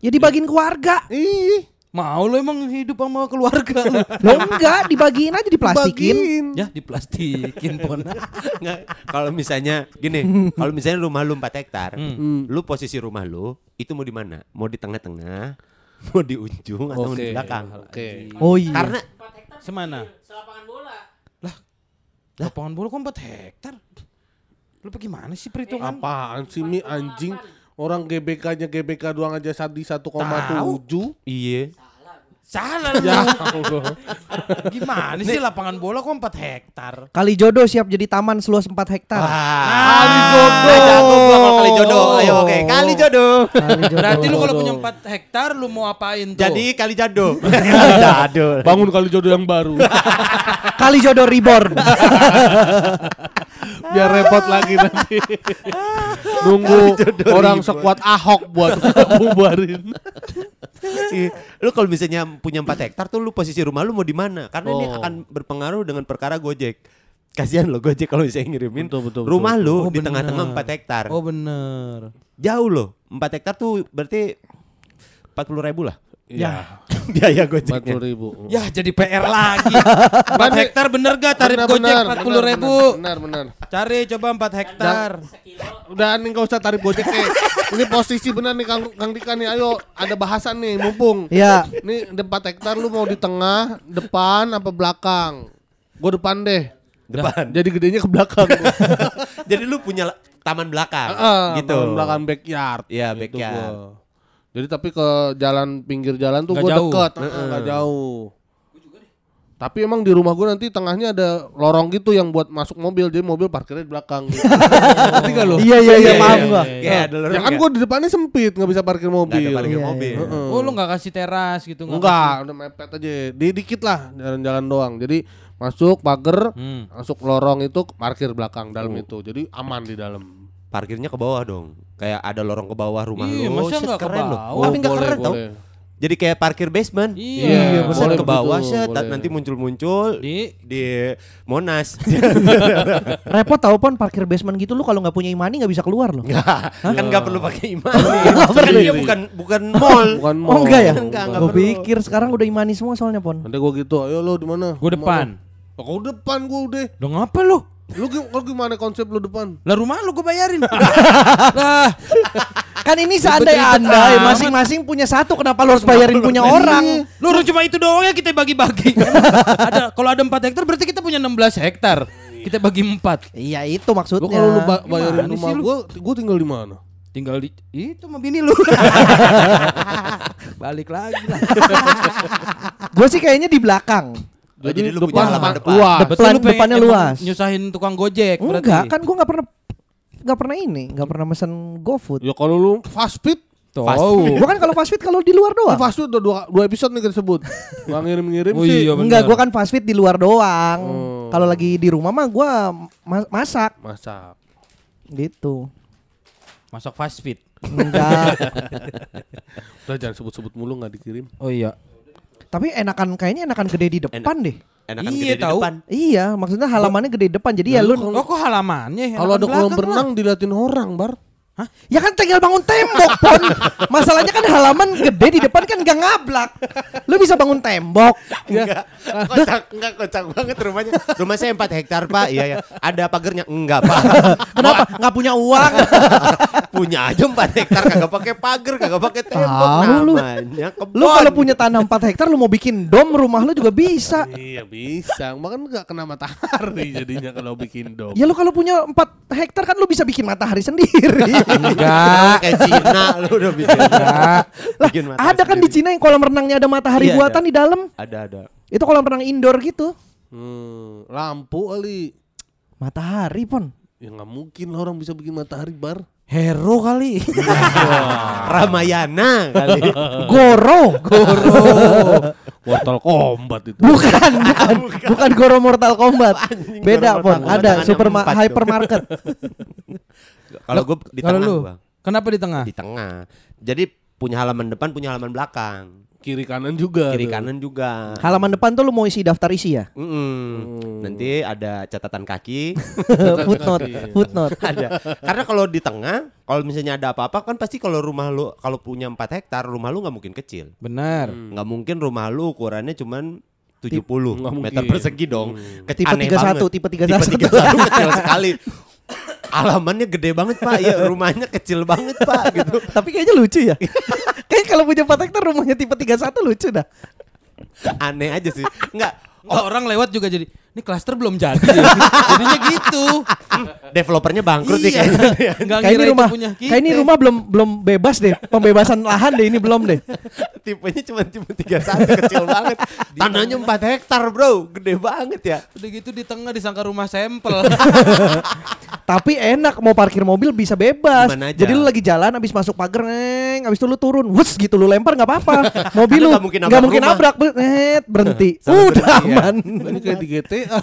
Ya dibagiin keluarga. Ih, mau lu emang hidup sama keluarga lu. Lo enggak, dibagiin aja diplastikin. bagiin. ya diplastikin pon. Nggak, kalau misalnya gini, kalau misalnya rumah lu 4 hektar, Hmm. lu posisi rumah lu itu mau di mana? Mau di tengah-tengah, mau di ujung atau Oke. di belakang? Oke. Oh iya. Karena Semana? Lah, lapangan bola kok 4 hektar? Lu bagaimana sih perhitungan? Apaan sih Mi anjing? Orang GBK-nya GBK doang aja di 1,7. iya. Salah lu. Ya. Gimana sih lapangan bola kok 4 hektar? Kali jodoh siap jadi taman seluas 4 hektar. Kali jodoh. Jago gua kalau kali jodoh. Ayo oke, kali jodoh. Kali jodoh. Berarti lu kalau punya 4 hektar lu mau apain tuh? Jadi kali jado. kali jado. Bangun kali jodoh yang baru. Kali jodoh reborn. Biar repot lagi nanti. Nunggu orang sekuat Ahok buat bubarin. Iya. lu kalau misalnya punya 4 hektar tuh lu posisi rumah lu mau di mana? Karena ini Oh. akan berpengaruh dengan perkara Gojek. Kasihan lo Gojek kalau misalnya ngirimin Betul, betul, rumah betul, lu Oh, di tengah-tengah 4 hektar. Oh bener. Jauh loh. 4 hektar tuh berarti 40 ribu lah. Ya, Biaya 40 Gojeknya. ribu. Ya jadi PR lagi. 4 hektar bener gak tarif Benar, Gojek benar, 40 benar, ribu? Benar, benar. Cari coba 4 hektar. Udah nih gak usah tarik Gojek eh. Ini posisi benar nih Kang, Kang Dika nih. Ayo ada bahasan nih mumpung. ya, Nih 4 hektar lu mau di tengah, depan apa belakang? Gue depan deh. Depan. Jadi gedenya ke belakang. Jadi lu punya taman belakang Ah, gitu. taman belakang backyard. Iya, Gitu backyard. gua. Jadi tapi ke jalan pinggir jalan tuh Nggak gue jauh. deket, nggak jauh. Tapi emang di rumah gue nanti tengahnya ada lorong gitu yang buat masuk mobil, jadi mobil parkirnya di belakang. Gitu. Ngerti nggak lu? iya iya iya Iya, paham iya, gua. Iya, ada lorong Ya kan ya? gue di depannya sempit, nggak bisa parkir Nggak mobil. ada parkir Iya, mobil. Heeh. Oh lu gak kasih teras gitu nggak Enggak, udah mepet aja. Di dikit lah jalan-jalan doang. Jadi masuk pagar, Hmm. masuk lorong itu parkir belakang dalam itu. Jadi aman di dalam. Parkirnya ke bawah dong. Kayak ada lorong ke bawah rumah Iya, lu. masa Shit, nggak ke keren loh. bawah? Tapi nggak boleh, keren tau. boleh. Jadi kayak parkir basement. Iya, Iya, Set boleh ke bawah begitu, set boleh. nanti muncul-muncul Di di Monas. Repot tau pon parkir basement gitu lu kalau nggak punya imani nggak bisa keluar loh. Nggak, kan nggak perlu pakai iman. perlu. Kan dia bukan bukan mall. Bukan Oh mall. enggak ya? Enggak, enggak Gue perlu. pikir sekarang udah imani semua soalnya pon. Nanti gue gitu, ayo lo di mana? Gua depan. Kau depan gue udah. Udah ngapa lu? Lu, lu gimana konsep lu depan? Lah rumah lu gue bayarin. lah, Kan ini seandai-andai amat. masing-masing punya satu kenapa lu harus bayarin punya orang? lu cuma itu doang ya kita bagi-bagi. ada kalau ada 4 hektar berarti kita punya 16 hektar. Kita bagi 4. Iya itu maksudnya. Lu kalau lu ba- bayarin Gimana rumah gue, gue tinggal di mana? Tinggal di itu sama bini lu. Balik lagi lah. Gue sih kayaknya di belakang. Oh, jadi lu punya halaman depan. luas. Depan- lu depannya luas. Nyusahin tukang Gojek berarti. Enggak, kan gue nggak pernah nggak pernah ini, nggak pernah mesen GoFood. Ya kalau lu fast food, Tuh. Gue kan kalau fast food kalau di luar oh, doang. fast food udah dua, dua episode nih kita sebut. Nggak ngirim-ngirim Oh sih. iya bener. Enggak, gue kan fast food di luar doang. Oh. Kalau lagi di rumah mah gua ma- masak Masak. gitu. Masak fast food. Enggak. Udah jangan sebut-sebut mulu nggak dikirim. Oh iya. Tapi enakan kayaknya enakan gede di depan deh. Enakan Iya, gede di tahu. depan. Iya, maksudnya halamannya gede di depan. Jadi ya lu Oh kok halamannya? Kalau ada kolam berenang diliatin orang, Bar. Ya kan tinggal bangun tembok, Pon. Masalahnya kan halaman gede di depan kan gak ngablak. Lu bisa bangun tembok. Enggak. Kocak, enggak kocak banget rumahnya. Rumah saya 4 hektar, Pak. Iya ya. Ada pagernya? Enggak, Pak. Kenapa? Nggak punya uang. Punya aja 4 hektar kagak pakai pagar, kagak pakai tembok Tahu lu. namanya. Kebon. Lu kalau punya tanah 4 hektar lu mau bikin dom rumah lu juga bisa. Iya bisa, makan nggak kena matahari jadinya kalau bikin dom. Ya lu kalau punya 4 hektar kan lu bisa bikin matahari sendiri. Enggak. kayak Cina lu udah bikin. Enggak. bikin matahari ada kan di. Cina yang kolam renangnya ada matahari Iya, buatan ada. di dalam. Ada ada. Itu kolam renang indoor gitu. Hmm, lampu kali. Matahari, Pon. Ya nggak mungkin lah orang bisa bikin matahari bar. Hero kali. Ramayana kali. Goro. Goro. Mortal Kombat itu. Bukan, bukan, bukan Goro Mortal Kombat. Anjing, Beda, Pon. Ada super hypermarket. Kalau gue di Kalau tengah lu, gua. kenapa di tengah? Di tengah. Jadi punya halaman depan, punya halaman belakang. Kiri kanan juga. Kiri tuh. kanan juga. Halaman depan tuh lu mau isi daftar isi ya? Mm-mm. Nanti ada catatan kaki. footnote, footnote. ada. Karena kalau di tengah, kalau misalnya ada apa-apa kan pasti kalau rumah lu kalau punya 4 hektar, rumah lu nggak mungkin kecil. Benar. Nggak mungkin rumah lu ukurannya cuman 70 Nggak meter mungkin. persegi dong. Ke- Tipe aneh 31, banget. tipe Tipe 31. 31 kecil sekali. Alamannya gede banget pak, ya rumahnya kecil banget pak gitu. Tapi kayaknya lucu ya. Kayak kalau punya 4 hektar rumahnya tipe 31 lucu dah. Aneh aja sih. Enggak, Oh, orang lewat juga jadi ini klaster belum jadi. ya." Jadinya gitu. developernya bangkrut nih Iya. kayaknya. Enggak Kayak ini rumah, punya kita. kayak ini rumah belum belum bebas deh. Pembebasan lahan deh ini belum deh. Tipenya cuma cuma 31 kecil banget. Tanahnya 4 hektar, Bro. Gede banget ya. Udah gitu di tengah disangka rumah sampel. Tapi enak mau parkir mobil bisa bebas. Jadi lu lagi jalan habis masuk pagar neng, habis itu lu turun, wus gitu lu lempar nggak apa-apa. Mobil lu nggak mungkin nggak nabrak mungkin rumah. nabrak, berhenti. Udah ya. aman. Ini kayak di GTA.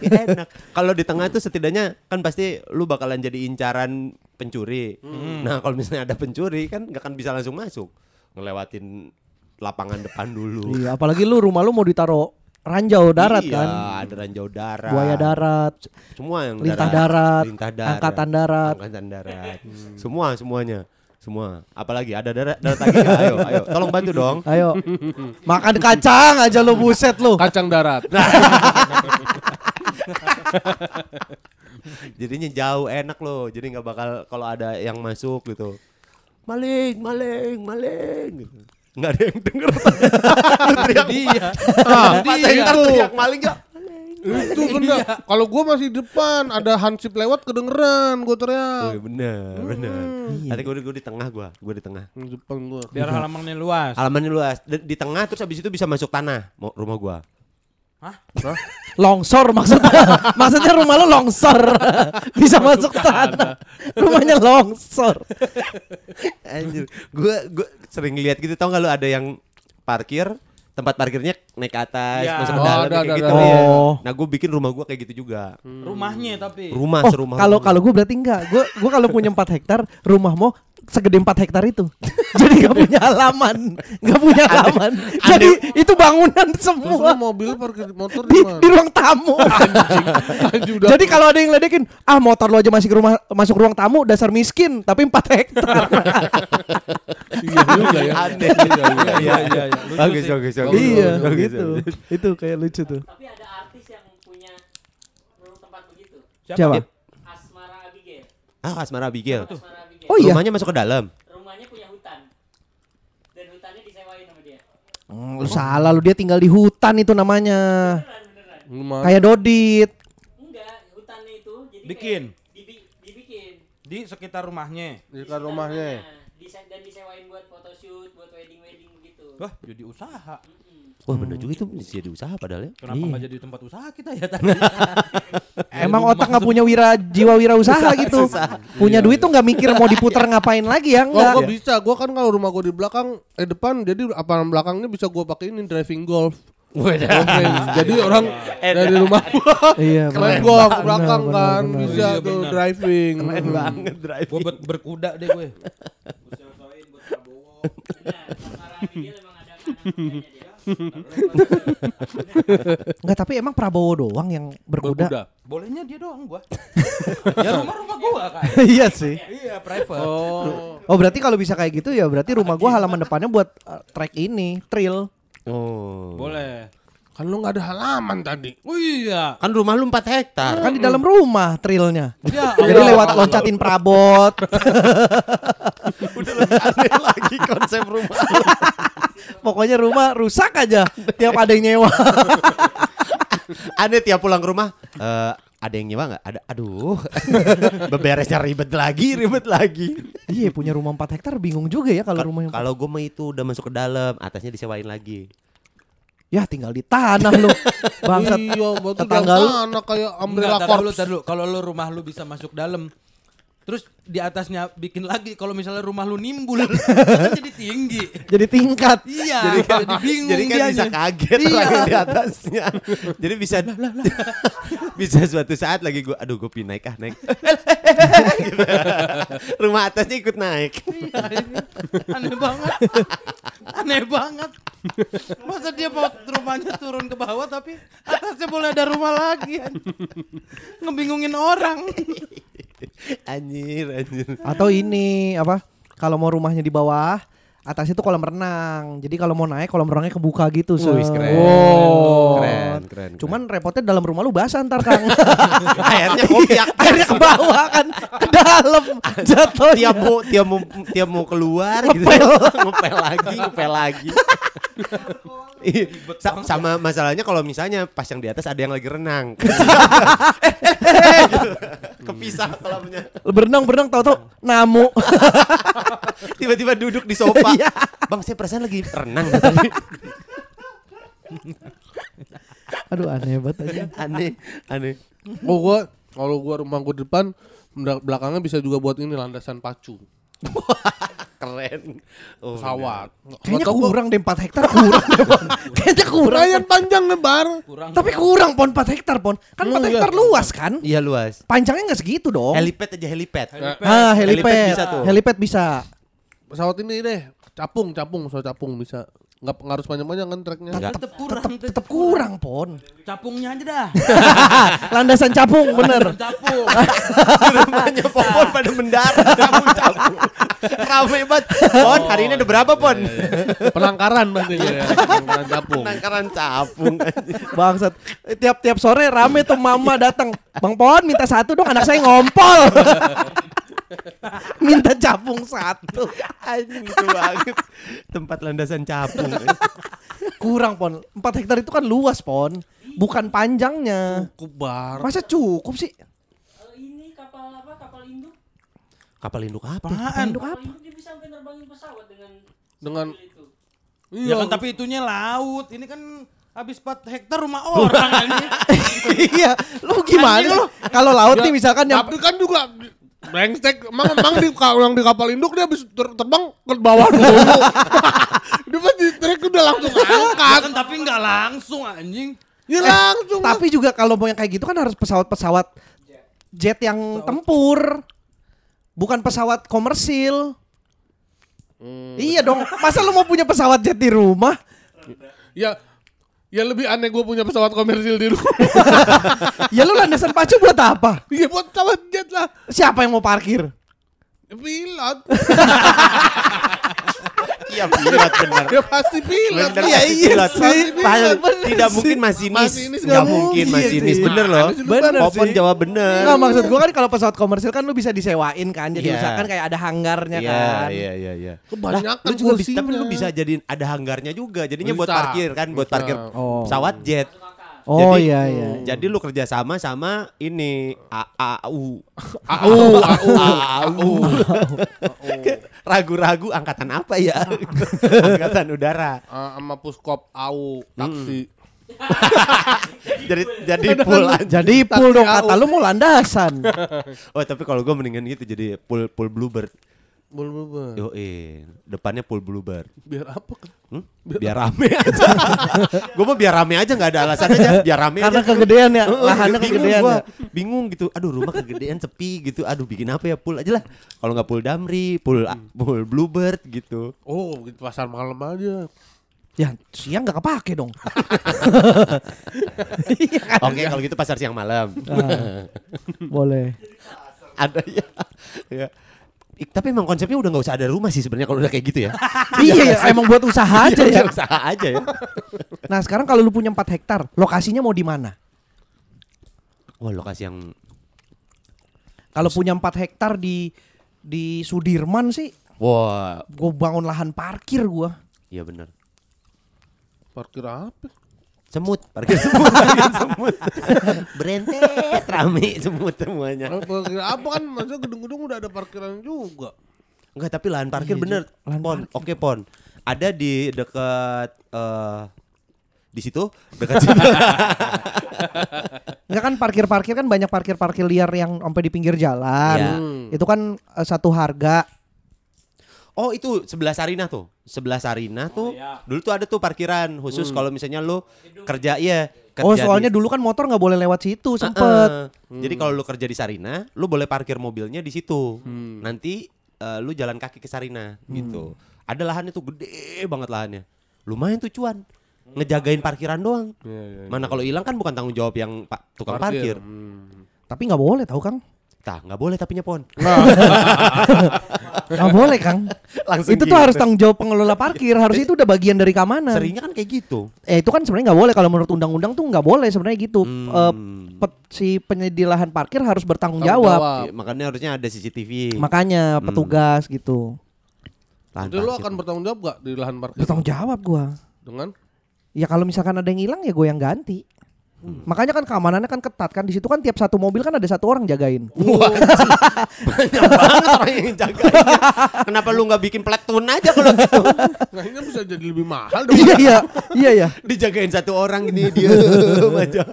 Ya, enak. Kalau di tengah tuh setidaknya kan pasti lu bakalan jadi incaran pencuri. Nah, kalau misalnya ada pencuri kan nggak akan bisa langsung masuk. Ngelewatin lapangan depan dulu. Iya, apalagi lu rumah lu mau ditaruh ranjau darat iya, kan. ada ranjau darat. Buaya darat, Semua yang lintah darat, lintah darat, angkatan darat. angkatan darat. Semua semuanya. Semua. Apalagi ada darat darat lagi nggak? Ayo, ayo. Tolong bantu dong. Ayo. Makan kacang aja lu buset lu. Kacang darat. Jadinya jauh enak loh. Jadi nggak bakal kalau ada yang masuk gitu. Maling, maling, maling gitu. Nggak ada yang denger. Teriak Dia. ah, Dia. teriak maling ya. Itu bener. Kalau gua masih di depan, ada hansip lewat kedengeran gua Oh, teriak. bener, bener. Tadi gue, gue di tengah gua, gue di tengah. Di depan gua. Biar halamannya luas. Halamannya luas. Di, di tengah terus habis itu bisa masuk tanah mau- rumah gua. Longsor maksudnya. maksudnya rumah lu longsor. Bisa masuk tanah. Rumahnya longsor. Anjir, gua gua sering lihat gitu tau gak lu ada yang parkir tempat parkirnya naik ke atas Ya. masuk ke Oh, dalam ada, kayak ada, gitu ada. ya. Oh. Nah, gue bikin rumah gua kayak gitu juga. Rumahnya tapi. Rumah Oh, serumah. kalau kalau gue berarti enggak. Gue gue kalau punya 4 hektar, rumah mau segede 4 hektar itu. Jadi nggak punya halaman, nggak punya halaman. Jadi itu bangunan Terus semua mobil parkir motor di, di mana? di ruang tamu. Anjing. Jadi kalau ada yang ledekin, ah motor lo aja masih ke rumah masuk ruang tamu dasar miskin, tapi 4 hektar. iya juga ya. Aneh. Iya, iya. Iya iya iya. Lucu Bagus, bagus, bagus. iya, gitu. Itu kayak lucu tuh. Tapi ada artis yang punya tempat begitu. Siapa? Asmara Abigail. Ah, Asmara Abigail. Asmara Abigail. Oh iya. Rumahnya masuk ke dalam. Rumahnya punya hutan. Dan hutannya disewain sama dia. Hmm, lu salah lu dia tinggal di hutan itu namanya. Beneran beneran. Kayak Dodit. Enggak, hutannya itu jadi Bikin. dibi- dibikin. Di sekitar rumahnya. Di dekat rumahnya. Dise- dan disewain buat photoshoot, buat wedding-wedding gitu. Wah, jadi usaha. Wah, bener juga itu bisa jadi usaha padahal ya. Kenapa Iya. nggak jadi tempat usaha kita ya tadi? Emang otak nggak punya wira jiwa wira usaha gitu. Punya duit tuh nggak mikir mau diputar ngapain lagi ya enggak. gua bisa. Gua kan kalau rumah gua di belakang, eh depan, jadi apa belakangnya bisa gua pakai ini driving golf. Jadi orang dari rumah gua Iya, main benar. golf ke Benar, belakang benar, kan benar. bisa Iya, tuh benar. driving. Keren banget driving. Gue berkuda deh gue. Ada. Enggak, tapi emang Prabowo doang yang berkuda. Berkuda. Bolehnya dia doang gua. ya rumah rumah gua kan. iya sih. Iya private. Oh. Oh, berarti kalau bisa kayak gitu ya berarti rumah gua halaman depannya buat uh, trek ini, trail. Oh. Boleh. Kan lu nggak ada halaman tadi. Oh iya. Kan rumah lu 4 hektar. Kan di dalam rumah trailnya. Ya Jadi lewat loncatin perabot. Udah lebih aneh lagi konsep rumah. Pokoknya rumah rusak aja tiap ada yang nyewa. Aneh tiap pulang ke rumah. eh ada yang nyewa nggak? Ada. Aduh. Beberesnya ribet lagi, ribet lagi. iya, punya rumah 4 hektar bingung juga ya kalau rumah yang Kalau gue mah itu udah masuk ke dalam, atasnya disewain lagi. Ya tinggal di tanah lu. Bangsat. Iya, betul Tetangga lu. anak kayak umbrella dulu, dulu. Kalau lu rumah lu bisa masuk dalam, terus di atasnya bikin lagi. Kalau misalnya rumah lu nimbul, kan jadi tinggi. Jadi tingkat. Iya, jadi kan, jadi bingung jadi kan dianya. bisa kaget Iya. yang di atasnya. jadi bisa bisa suatu saat lagi gue, aduh gue pindah naik ah naik. Gitu. Rumah atasnya ikut naik. Aneh banget. Aneh banget. Masa dia mau rumahnya turun ke bawah tapi atasnya boleh ada rumah lagi. Ngebingungin orang. Anjir, anjir. Atau ini apa? Kalau mau rumahnya di bawah, atasnya tuh kolam renang. Jadi kalau mau naik kolam renangnya kebuka gitu. Wih, Set. keren. Wow. Keren, keren. Cuman repotnya dalam rumah lu basah ntar Kang. airnya kopiak. Airnya ke bawah kan ke dalam jatuh. tiap mau tiap mau tiap mau keluar gitu ngepel lagi ngepel lagi Iya, sa- sama masalahnya kalau misalnya pas yang di atas ada yang lagi renang Gitu. kepisah kolamnya Berenang berenang tahu-tahu namu. tiba-tiba duduk di sofa Iya. bang saya perasaan lagi renang tadi Aduh aneh banget aja. aneh aneh Oh gua kalau gua rumah gua depan bela- belakangnya bisa juga buat ini landasan pacu keren oh, pesawat. Kayaknya kurang deh 4 hektar kurang deh Pon. Kayaknya kurang. Lumayan panjang lebar. Kurang. Tapi kurang Pon 4 hektar Pon. Kan 4 Hmm, iya. hektar luas kan? iya luas Panjangnya nggak segitu dong. helipad aja helipad Ah, Helipad helipad. bisa tuh. Helipad bisa. Pesawat ini deh, capung, capung, pesawat capung bisa. Nggak nggak harus panjang-panjang kan treknya. Enggak. Tetep kurang. Tetap tetap kurang Pon. Capungnya aja dah. Landasan capung bener. Capung. rumahnya Popon pada mendarat cabut-cabut rame banget Pon hari ini ada berapa Pon Penangkaran berarti ya. Penangkaran capung. penangkaran capung Bangsat. Tiap-tiap sore rame tuh mama datang. Bang Pon minta satu dong anak saya ngompol. minta capung satu. anjing itu banget tempat landasan capung Kurang Pon. 4 hektar itu kan luas Pon. Bukan panjangnya. Kubar. Masa cukup sih? Eh, ini kapal apa? Kapal induk. kapal induk apa Apaan? Induk Kapal apa? induk dia bisa sampai nerbangin pesawat dengan Dengan- itu. Ya kan tapi itunya laut. Ini kan habis 4 hektar rumah orang iya, lu gimana lu? Kalau laut nih misalkan yang Tapi kan juga brengsek emang emang di yang di kapal induk dia habis ter- terbang ke bawah dulu. dia pas di trek udah langsung Ya angkat. kan tapi nggak langsung anjing. Ya langsung. tapi juga kalau mau yang kayak gitu kan harus pesawat-pesawat jet yang tempur. Bukan pesawat komersil. Iya dong. Masa lu mau punya pesawat jet di rumah? ya ya lebih aneh gue punya pesawat komersil di rumah. Ya lu landasan pacu buat apa? Iya buat pesawat jet lah. Siapa yang mau parkir? Pilot. iya pilot benar Ya pasti pilot. Bener, lah. pasti pilot. sih. Bener tidak sih. mungkin masinis. Masinis nggak mungkin mungkin masinis. sih. Bener loh. Bener Popon sih. jawab bener. Enggak maksud gua kan kalau pesawat komersil kan lu bisa disewain kan. Jadi Iya. misalkan kayak ada hanggarnya Iya, kan. iya, iya, iya. Kebanyakan Lah, lu juga bisa, tapi kursinya. lu bisa jadiin ada hanggarnya juga. Jadinya buat Bisa. parkir kan, buat parkir Oh. pesawat jet. Oh Jadi- iya iya. Jadi lu kerja sama sama ini AAU. AU, AU, AAU. Ragu-ragu angkatan apa ya? angkatan udara. Ah, sama puskop AU taksi. Jadi jadi full aja. Jadi pool dong kata lu mau landasan. Oh, tapi kalau gue mendingan gitu jadi full full bluebird. Bul bluebird. Yo eh, depannya pool bluebird. Biar apa? kan? Hmm? Biar rame aja. gue mah biar rame aja nggak ada alasan aja. Biar rame Karena aja. kegedean ya, Heeh, lahannya bingung kegedean gua. ya. Bingung gitu. Aduh rumah kegedean sepi gitu. Aduh bikin apa ya pool aja lah. Kalau nggak pool damri, pool pool bluebird gitu. Oh, gitu pasar malam aja. Ya siang gak kepake dong. Oke kalau gitu pasar siang malam. Ah, boleh. ada ya. ya. Tapi emang konsepnya udah nggak usah ada rumah sih sebenarnya kalau udah kayak gitu ya. iya ya, emang buat usaha aja ya. Udah usaha aja ya. Nah sekarang kalau lu punya 4 hektar, lokasinya mau di mana? Wah lokasi yang Kalau punya 4 hektar di di Sudirman sih, wah gue bangun lahan parkir gua. iya bener. Parkir apa? Semut, parkir semut, parkir semut. Berentet, rame semut semuanya. Parkir apa kan? Maksudnya gedung-gedung udah ada parkiran juga. Enggak, tapi lahan parkir Iya, bener. Lahan pon, oke pon. Ada di dekat eh di situ dekat situ. Enggak kan parkir-parkir kan banyak parkir-parkir liar yang sampai di pinggir jalan. Iya. Itu kan eh, satu harga. Oh itu sebelah Sarina tuh, sebelah Sarina tuh. Dulu tuh ada tuh parkiran khusus kalau misalnya lu kerja ya. Kerja Oh di- soalnya dulu kan motor nggak boleh lewat situ sempet. Jadi kalau lu kerja di Sarina, lu boleh parkir mobilnya di situ. Nanti eh, lu jalan kaki ke Sarina gitu. Ada lahannya tuh gede banget lahannya. Lumayan tuh cuan. Ngejagain parkiran doang. Iya, iya. Mana kalau hilang kan bukan tanggung jawab yang pa- tukang parkir. Hmm. Tapi nggak boleh tahu Kang. Tah, nggak boleh tapi nyepon. Nggak boleh Kang. Langsung itu tuh gitu. harus tanggung jawab pengelola parkir. Harus itu udah bagian dari keamanan. Seringnya kan kayak gitu. Eh itu kan sebenarnya nggak boleh kalau menurut undang-undang tuh nggak boleh sebenarnya gitu. Hmm. Eh, pet- si penyedia lahan parkir harus bertanggung Tanggung jawab. jawab. Iya, makanya harusnya ada CCTV. Makanya petugas gitu. Lahan Jadi lu parkir. akan bertanggung jawab gak di lahan parkir? Bertanggung jawab gua. Dengan? Ya kalau misalkan ada yang hilang ya gue yang ganti. Makanya kan keamanannya kan ketat kan di situ kan tiap satu mobil kan ada satu orang jagain. banyak banget orang yang jagain. Kenapa lu nggak bikin platoon aja kalau gitu? Kayaknya bisa jadi lebih mahal dong. iya iya iya ya. Dijagain satu orang ini dia aja.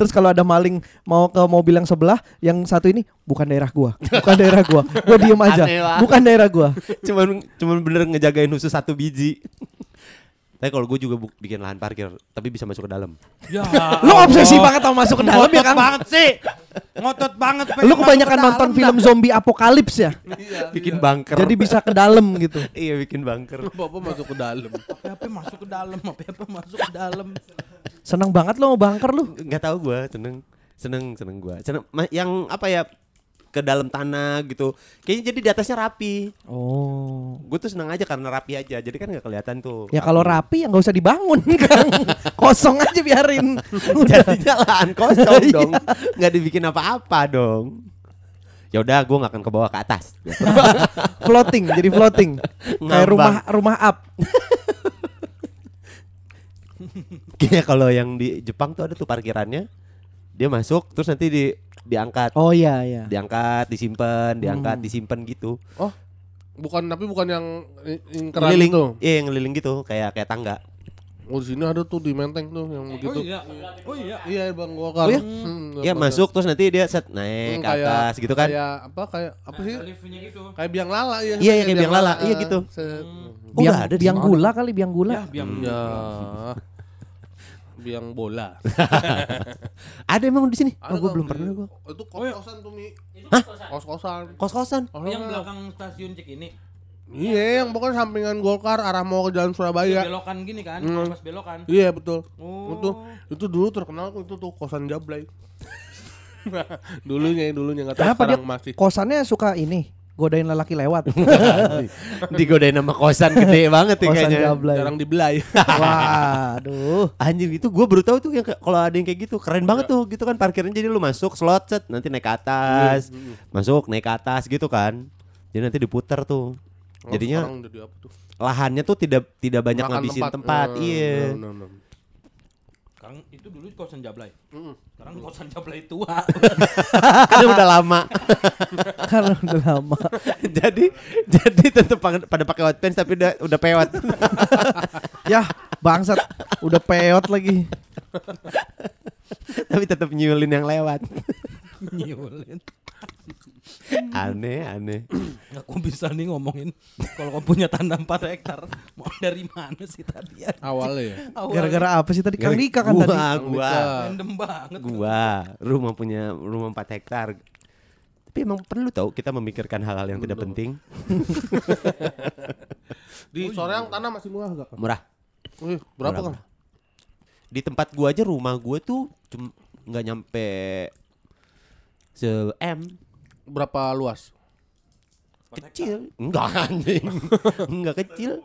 Terus kalau ada maling mau ke mobil yang sebelah, yang satu ini bukan daerah gua, bukan daerah gua. Gua diem aja. Bukan daerah gua. cuman cuman bener ngejagain khusus satu biji. Tapi kalau gue juga bikin lahan parkir, tapi bisa masuk ke dalam. Ya. Lu obsesi banget sama masuk ke dalam ya Ngotot kan? banget sih. Ngotot banget. pengen Lu kebanyakan ke nonton dah. film zombie apokalips ya. bikin bunker. Jadi bisa ke dalam gitu. iya bikin bunker. Bapak masuk ke dalam. Apa-apa masuk ke dalam, apa-apa masuk ke dalam. Seneng banget lo mau bunker lu. Nggak tahu gue, seneng seneng seneng gue. Seneng yang apa ya ke dalam tanah gitu. Kayaknya jadi di atasnya rapi. Oh. Gue tuh seneng aja karena rapi aja. Jadi kan nggak kelihatan tuh. Ya kalau rapi ya nggak usah dibangun Kang. Kosong aja biarin. Jadinya lahan kosong Iya. dong. Nggak dibikin apa-apa dong. Ya udah, gue nggak akan ke bawah ke atas. floating, jadi floating. Kayak rumah rumah up. Kayak kalau yang di Jepang tuh ada tuh parkirannya. Dia masuk terus nanti di diangkat, Oh iya iya. diangkat, disimpan, diangkat, Hmm. disimpan gitu. Oh, bukan tapi bukan yang i- ingkeran Ngeliling, tuh. iya yang ngeliling gitu, kayak kayak tangga. Oh di sini ada tuh di Menteng tuh yang Oh begitu. iya. Oh iya. Iya Bang Gokar. Oh iya? Hmm, Iya Bang masuk terus nanti dia set naik Hmm, ke atas gitu kan. Kayak apa kayak apa sih? Gitu. Kayak biang lala ya. Iya, iya, kayak biang lala. Iya, gitu. set. Oh, biang, ada biang gula kali biang gula. Ya, biang Ya. Biang bola. Ada emang di sini? Ada Oh, gue belum pernah gue. Itu kos-kosan tuh Mi. Hah? Kos-kosan. Kos-kosan. Oh, yang belakang stasiun cek ini. Iya, yang pokoknya sampingan Golkar arah mau ke jalan Surabaya. Belokan gini kan, Hmm. pas belokan. Iya betul. Oh. Itu itu dulu terkenal tuh itu tuh kosan Jablay. dulunya dulunya nggak tahu Kenapa dia masih. kosannya suka ini godain lelaki lewat. Digodain sama kosan gede banget ya Kosan kayaknya. Jarang dibelai. Waduh. Anjir itu gue baru tahu tuh yang kalau ada yang kayak gitu keren banget tuh gitu kan parkirnya jadi lu masuk slot set nanti naik ke atas masuk naik ke atas gitu kan jadi nanti diputar tuh Oh, jadinya tuh? lahannya tuh tidak tidak banyak Makan ngabisin tempat, Eh, iya no, no, no. Sekarang itu dulu kosan Jablay. Mm. Sekarang kosan Jablay tua. kan udah lama Karena udah lama. jadi jadi tetap pada pakai hot pants tapi udah udah pewat Ya, bangsat. Udah peot lagi. tapi tetap nyulin yang lewat Nyulin. Aneh, aneh. Aku bisa nih ngomongin kalau kau punya tanah 4 hektar mau dari mana sih tadi ya? Awalnya ya. Gara-gara apa sih tadi Kang Dika kan gua, tadi? Gua, Random banget. gua, rumah punya rumah 4 hektar. Tapi emang perlu tau kita memikirkan hal-hal yang tidak penting. Di Soreang tanah masih murah gak? Murah. Wih, berapa Murah, kan? Di tempat gua aja rumah gua tuh cuma nggak nyampe se M Berapa luas? kecil. Enggak anjing. Enggak kecil.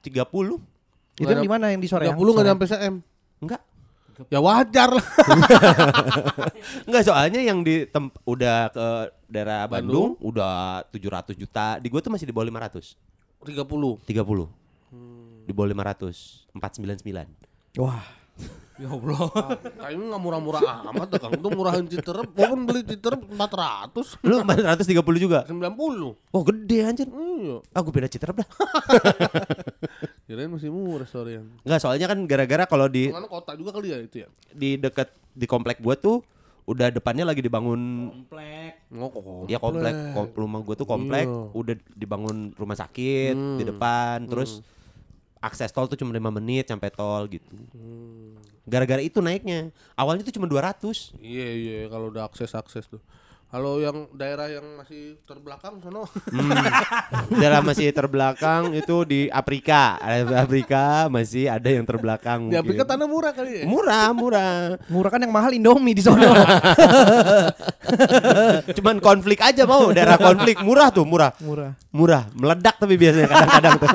30. Itu di mana yang di sore? 30 nggak nyampe cm. Enggak. Ya wajar lah. Enggak soalnya yang di udah ke daerah Bandung? Bandung, udah 700 juta. Di gua tuh masih di bawah 500. 30. 30. Di bawah 500. 499. Wah, Ya Allah. Kayaknya nggak murah-murah amat tuh Kang. Itu murahan Citerep. Gua kan beli Citerep 400. Lu 430 juga. 90. Oh, gede anjir. Iya. Ah, gua beda Citerep dah. Kirain masih murah Soreang. Enggak, soalnya kan gara-gara kalau di Mana kota juga kali ya itu ya? di dekat di komplek gua tuh udah depannya lagi dibangun Komplek. Oh, kok ya komplek kom- rumah gua tuh komplek Iya. udah dibangun rumah sakit di depan terus akses tol tuh cuma 5 menit sampai tol gitu. Gara-gara itu naiknya. Awalnya tuh cuma 200. Iya iya kalau udah akses akses tuh. Kalau yang daerah yang masih terbelakang sono Daerah masih terbelakang itu di Afrika. Ada Afrika masih ada yang terbelakang. di Afrika mungkin. tanah murah kali ya. Murah, murah. murah kan yang mahal Indomie di sana. Cuman konflik aja mau daerah konflik murah tuh murah. murah. Murah, meledak tapi biasanya kadang-kadang tuh.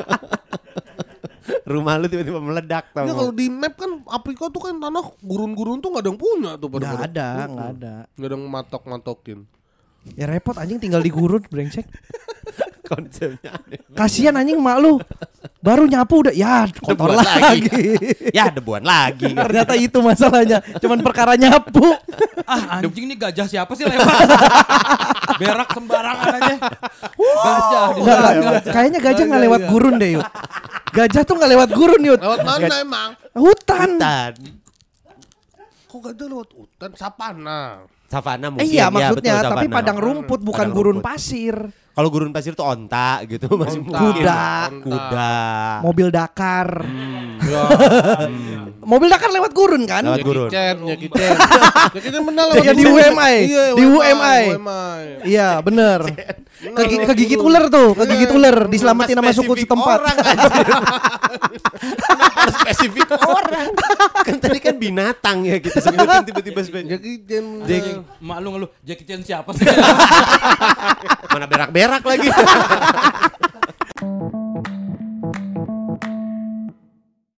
Rumah lu tiba-tiba meledak tau. Ya kalau di map kan Afrika tuh kan tanah gurun-gurun tuh nggak ada yang punya tuh pada Nggak ada, nggak ada. Nggak ada yang matok-matokin. Ya repot anjing tinggal di gurun brengsek. konsepnya. aneh. Kasihan anjing mak lu. Baru nyapu udah ya kotor Debuan lagi. ya debuan lagi. Ternyata itu masalahnya. Cuman perkara nyapu. Ah anjing nih gajah siapa sih lewat? Berak sembarangan aja. Gajah sana. nggak, Kayaknya gajah nggak lewat gurun deh Yud. Gajah tuh nggak lewat gurun Yud. Lewat mana emang? Hutan. Hutan. Kok gak ada lewat hutan? Sapana. Savana Eh, mungkin. iya ya, maksudnya, betul, tapi savana. padang rumput bukan Padang gurun rumput. pasir. Kalau gurun pasir tuh onta gitu masih Onta. mungkin. Kuda. Kuda. Mobil Dakar. Ya. Mobil Dakar lewat gurun kan? Lewat gurun. Kicen benar lewat Ya, di. UMI. Iya, Di UMI. Iya bener Kegi, Kegigit ular tuh Kegigit Iya. ular Diselamatin sama suku setempat Orang, harus spesifik orang? kan tadi kan binatang ya kita sebutin tiba-tiba spesifik. Jackie Chan. Mak lu ngeluh Jackie Chan siapa sih? Mana berak-berak berak lagi.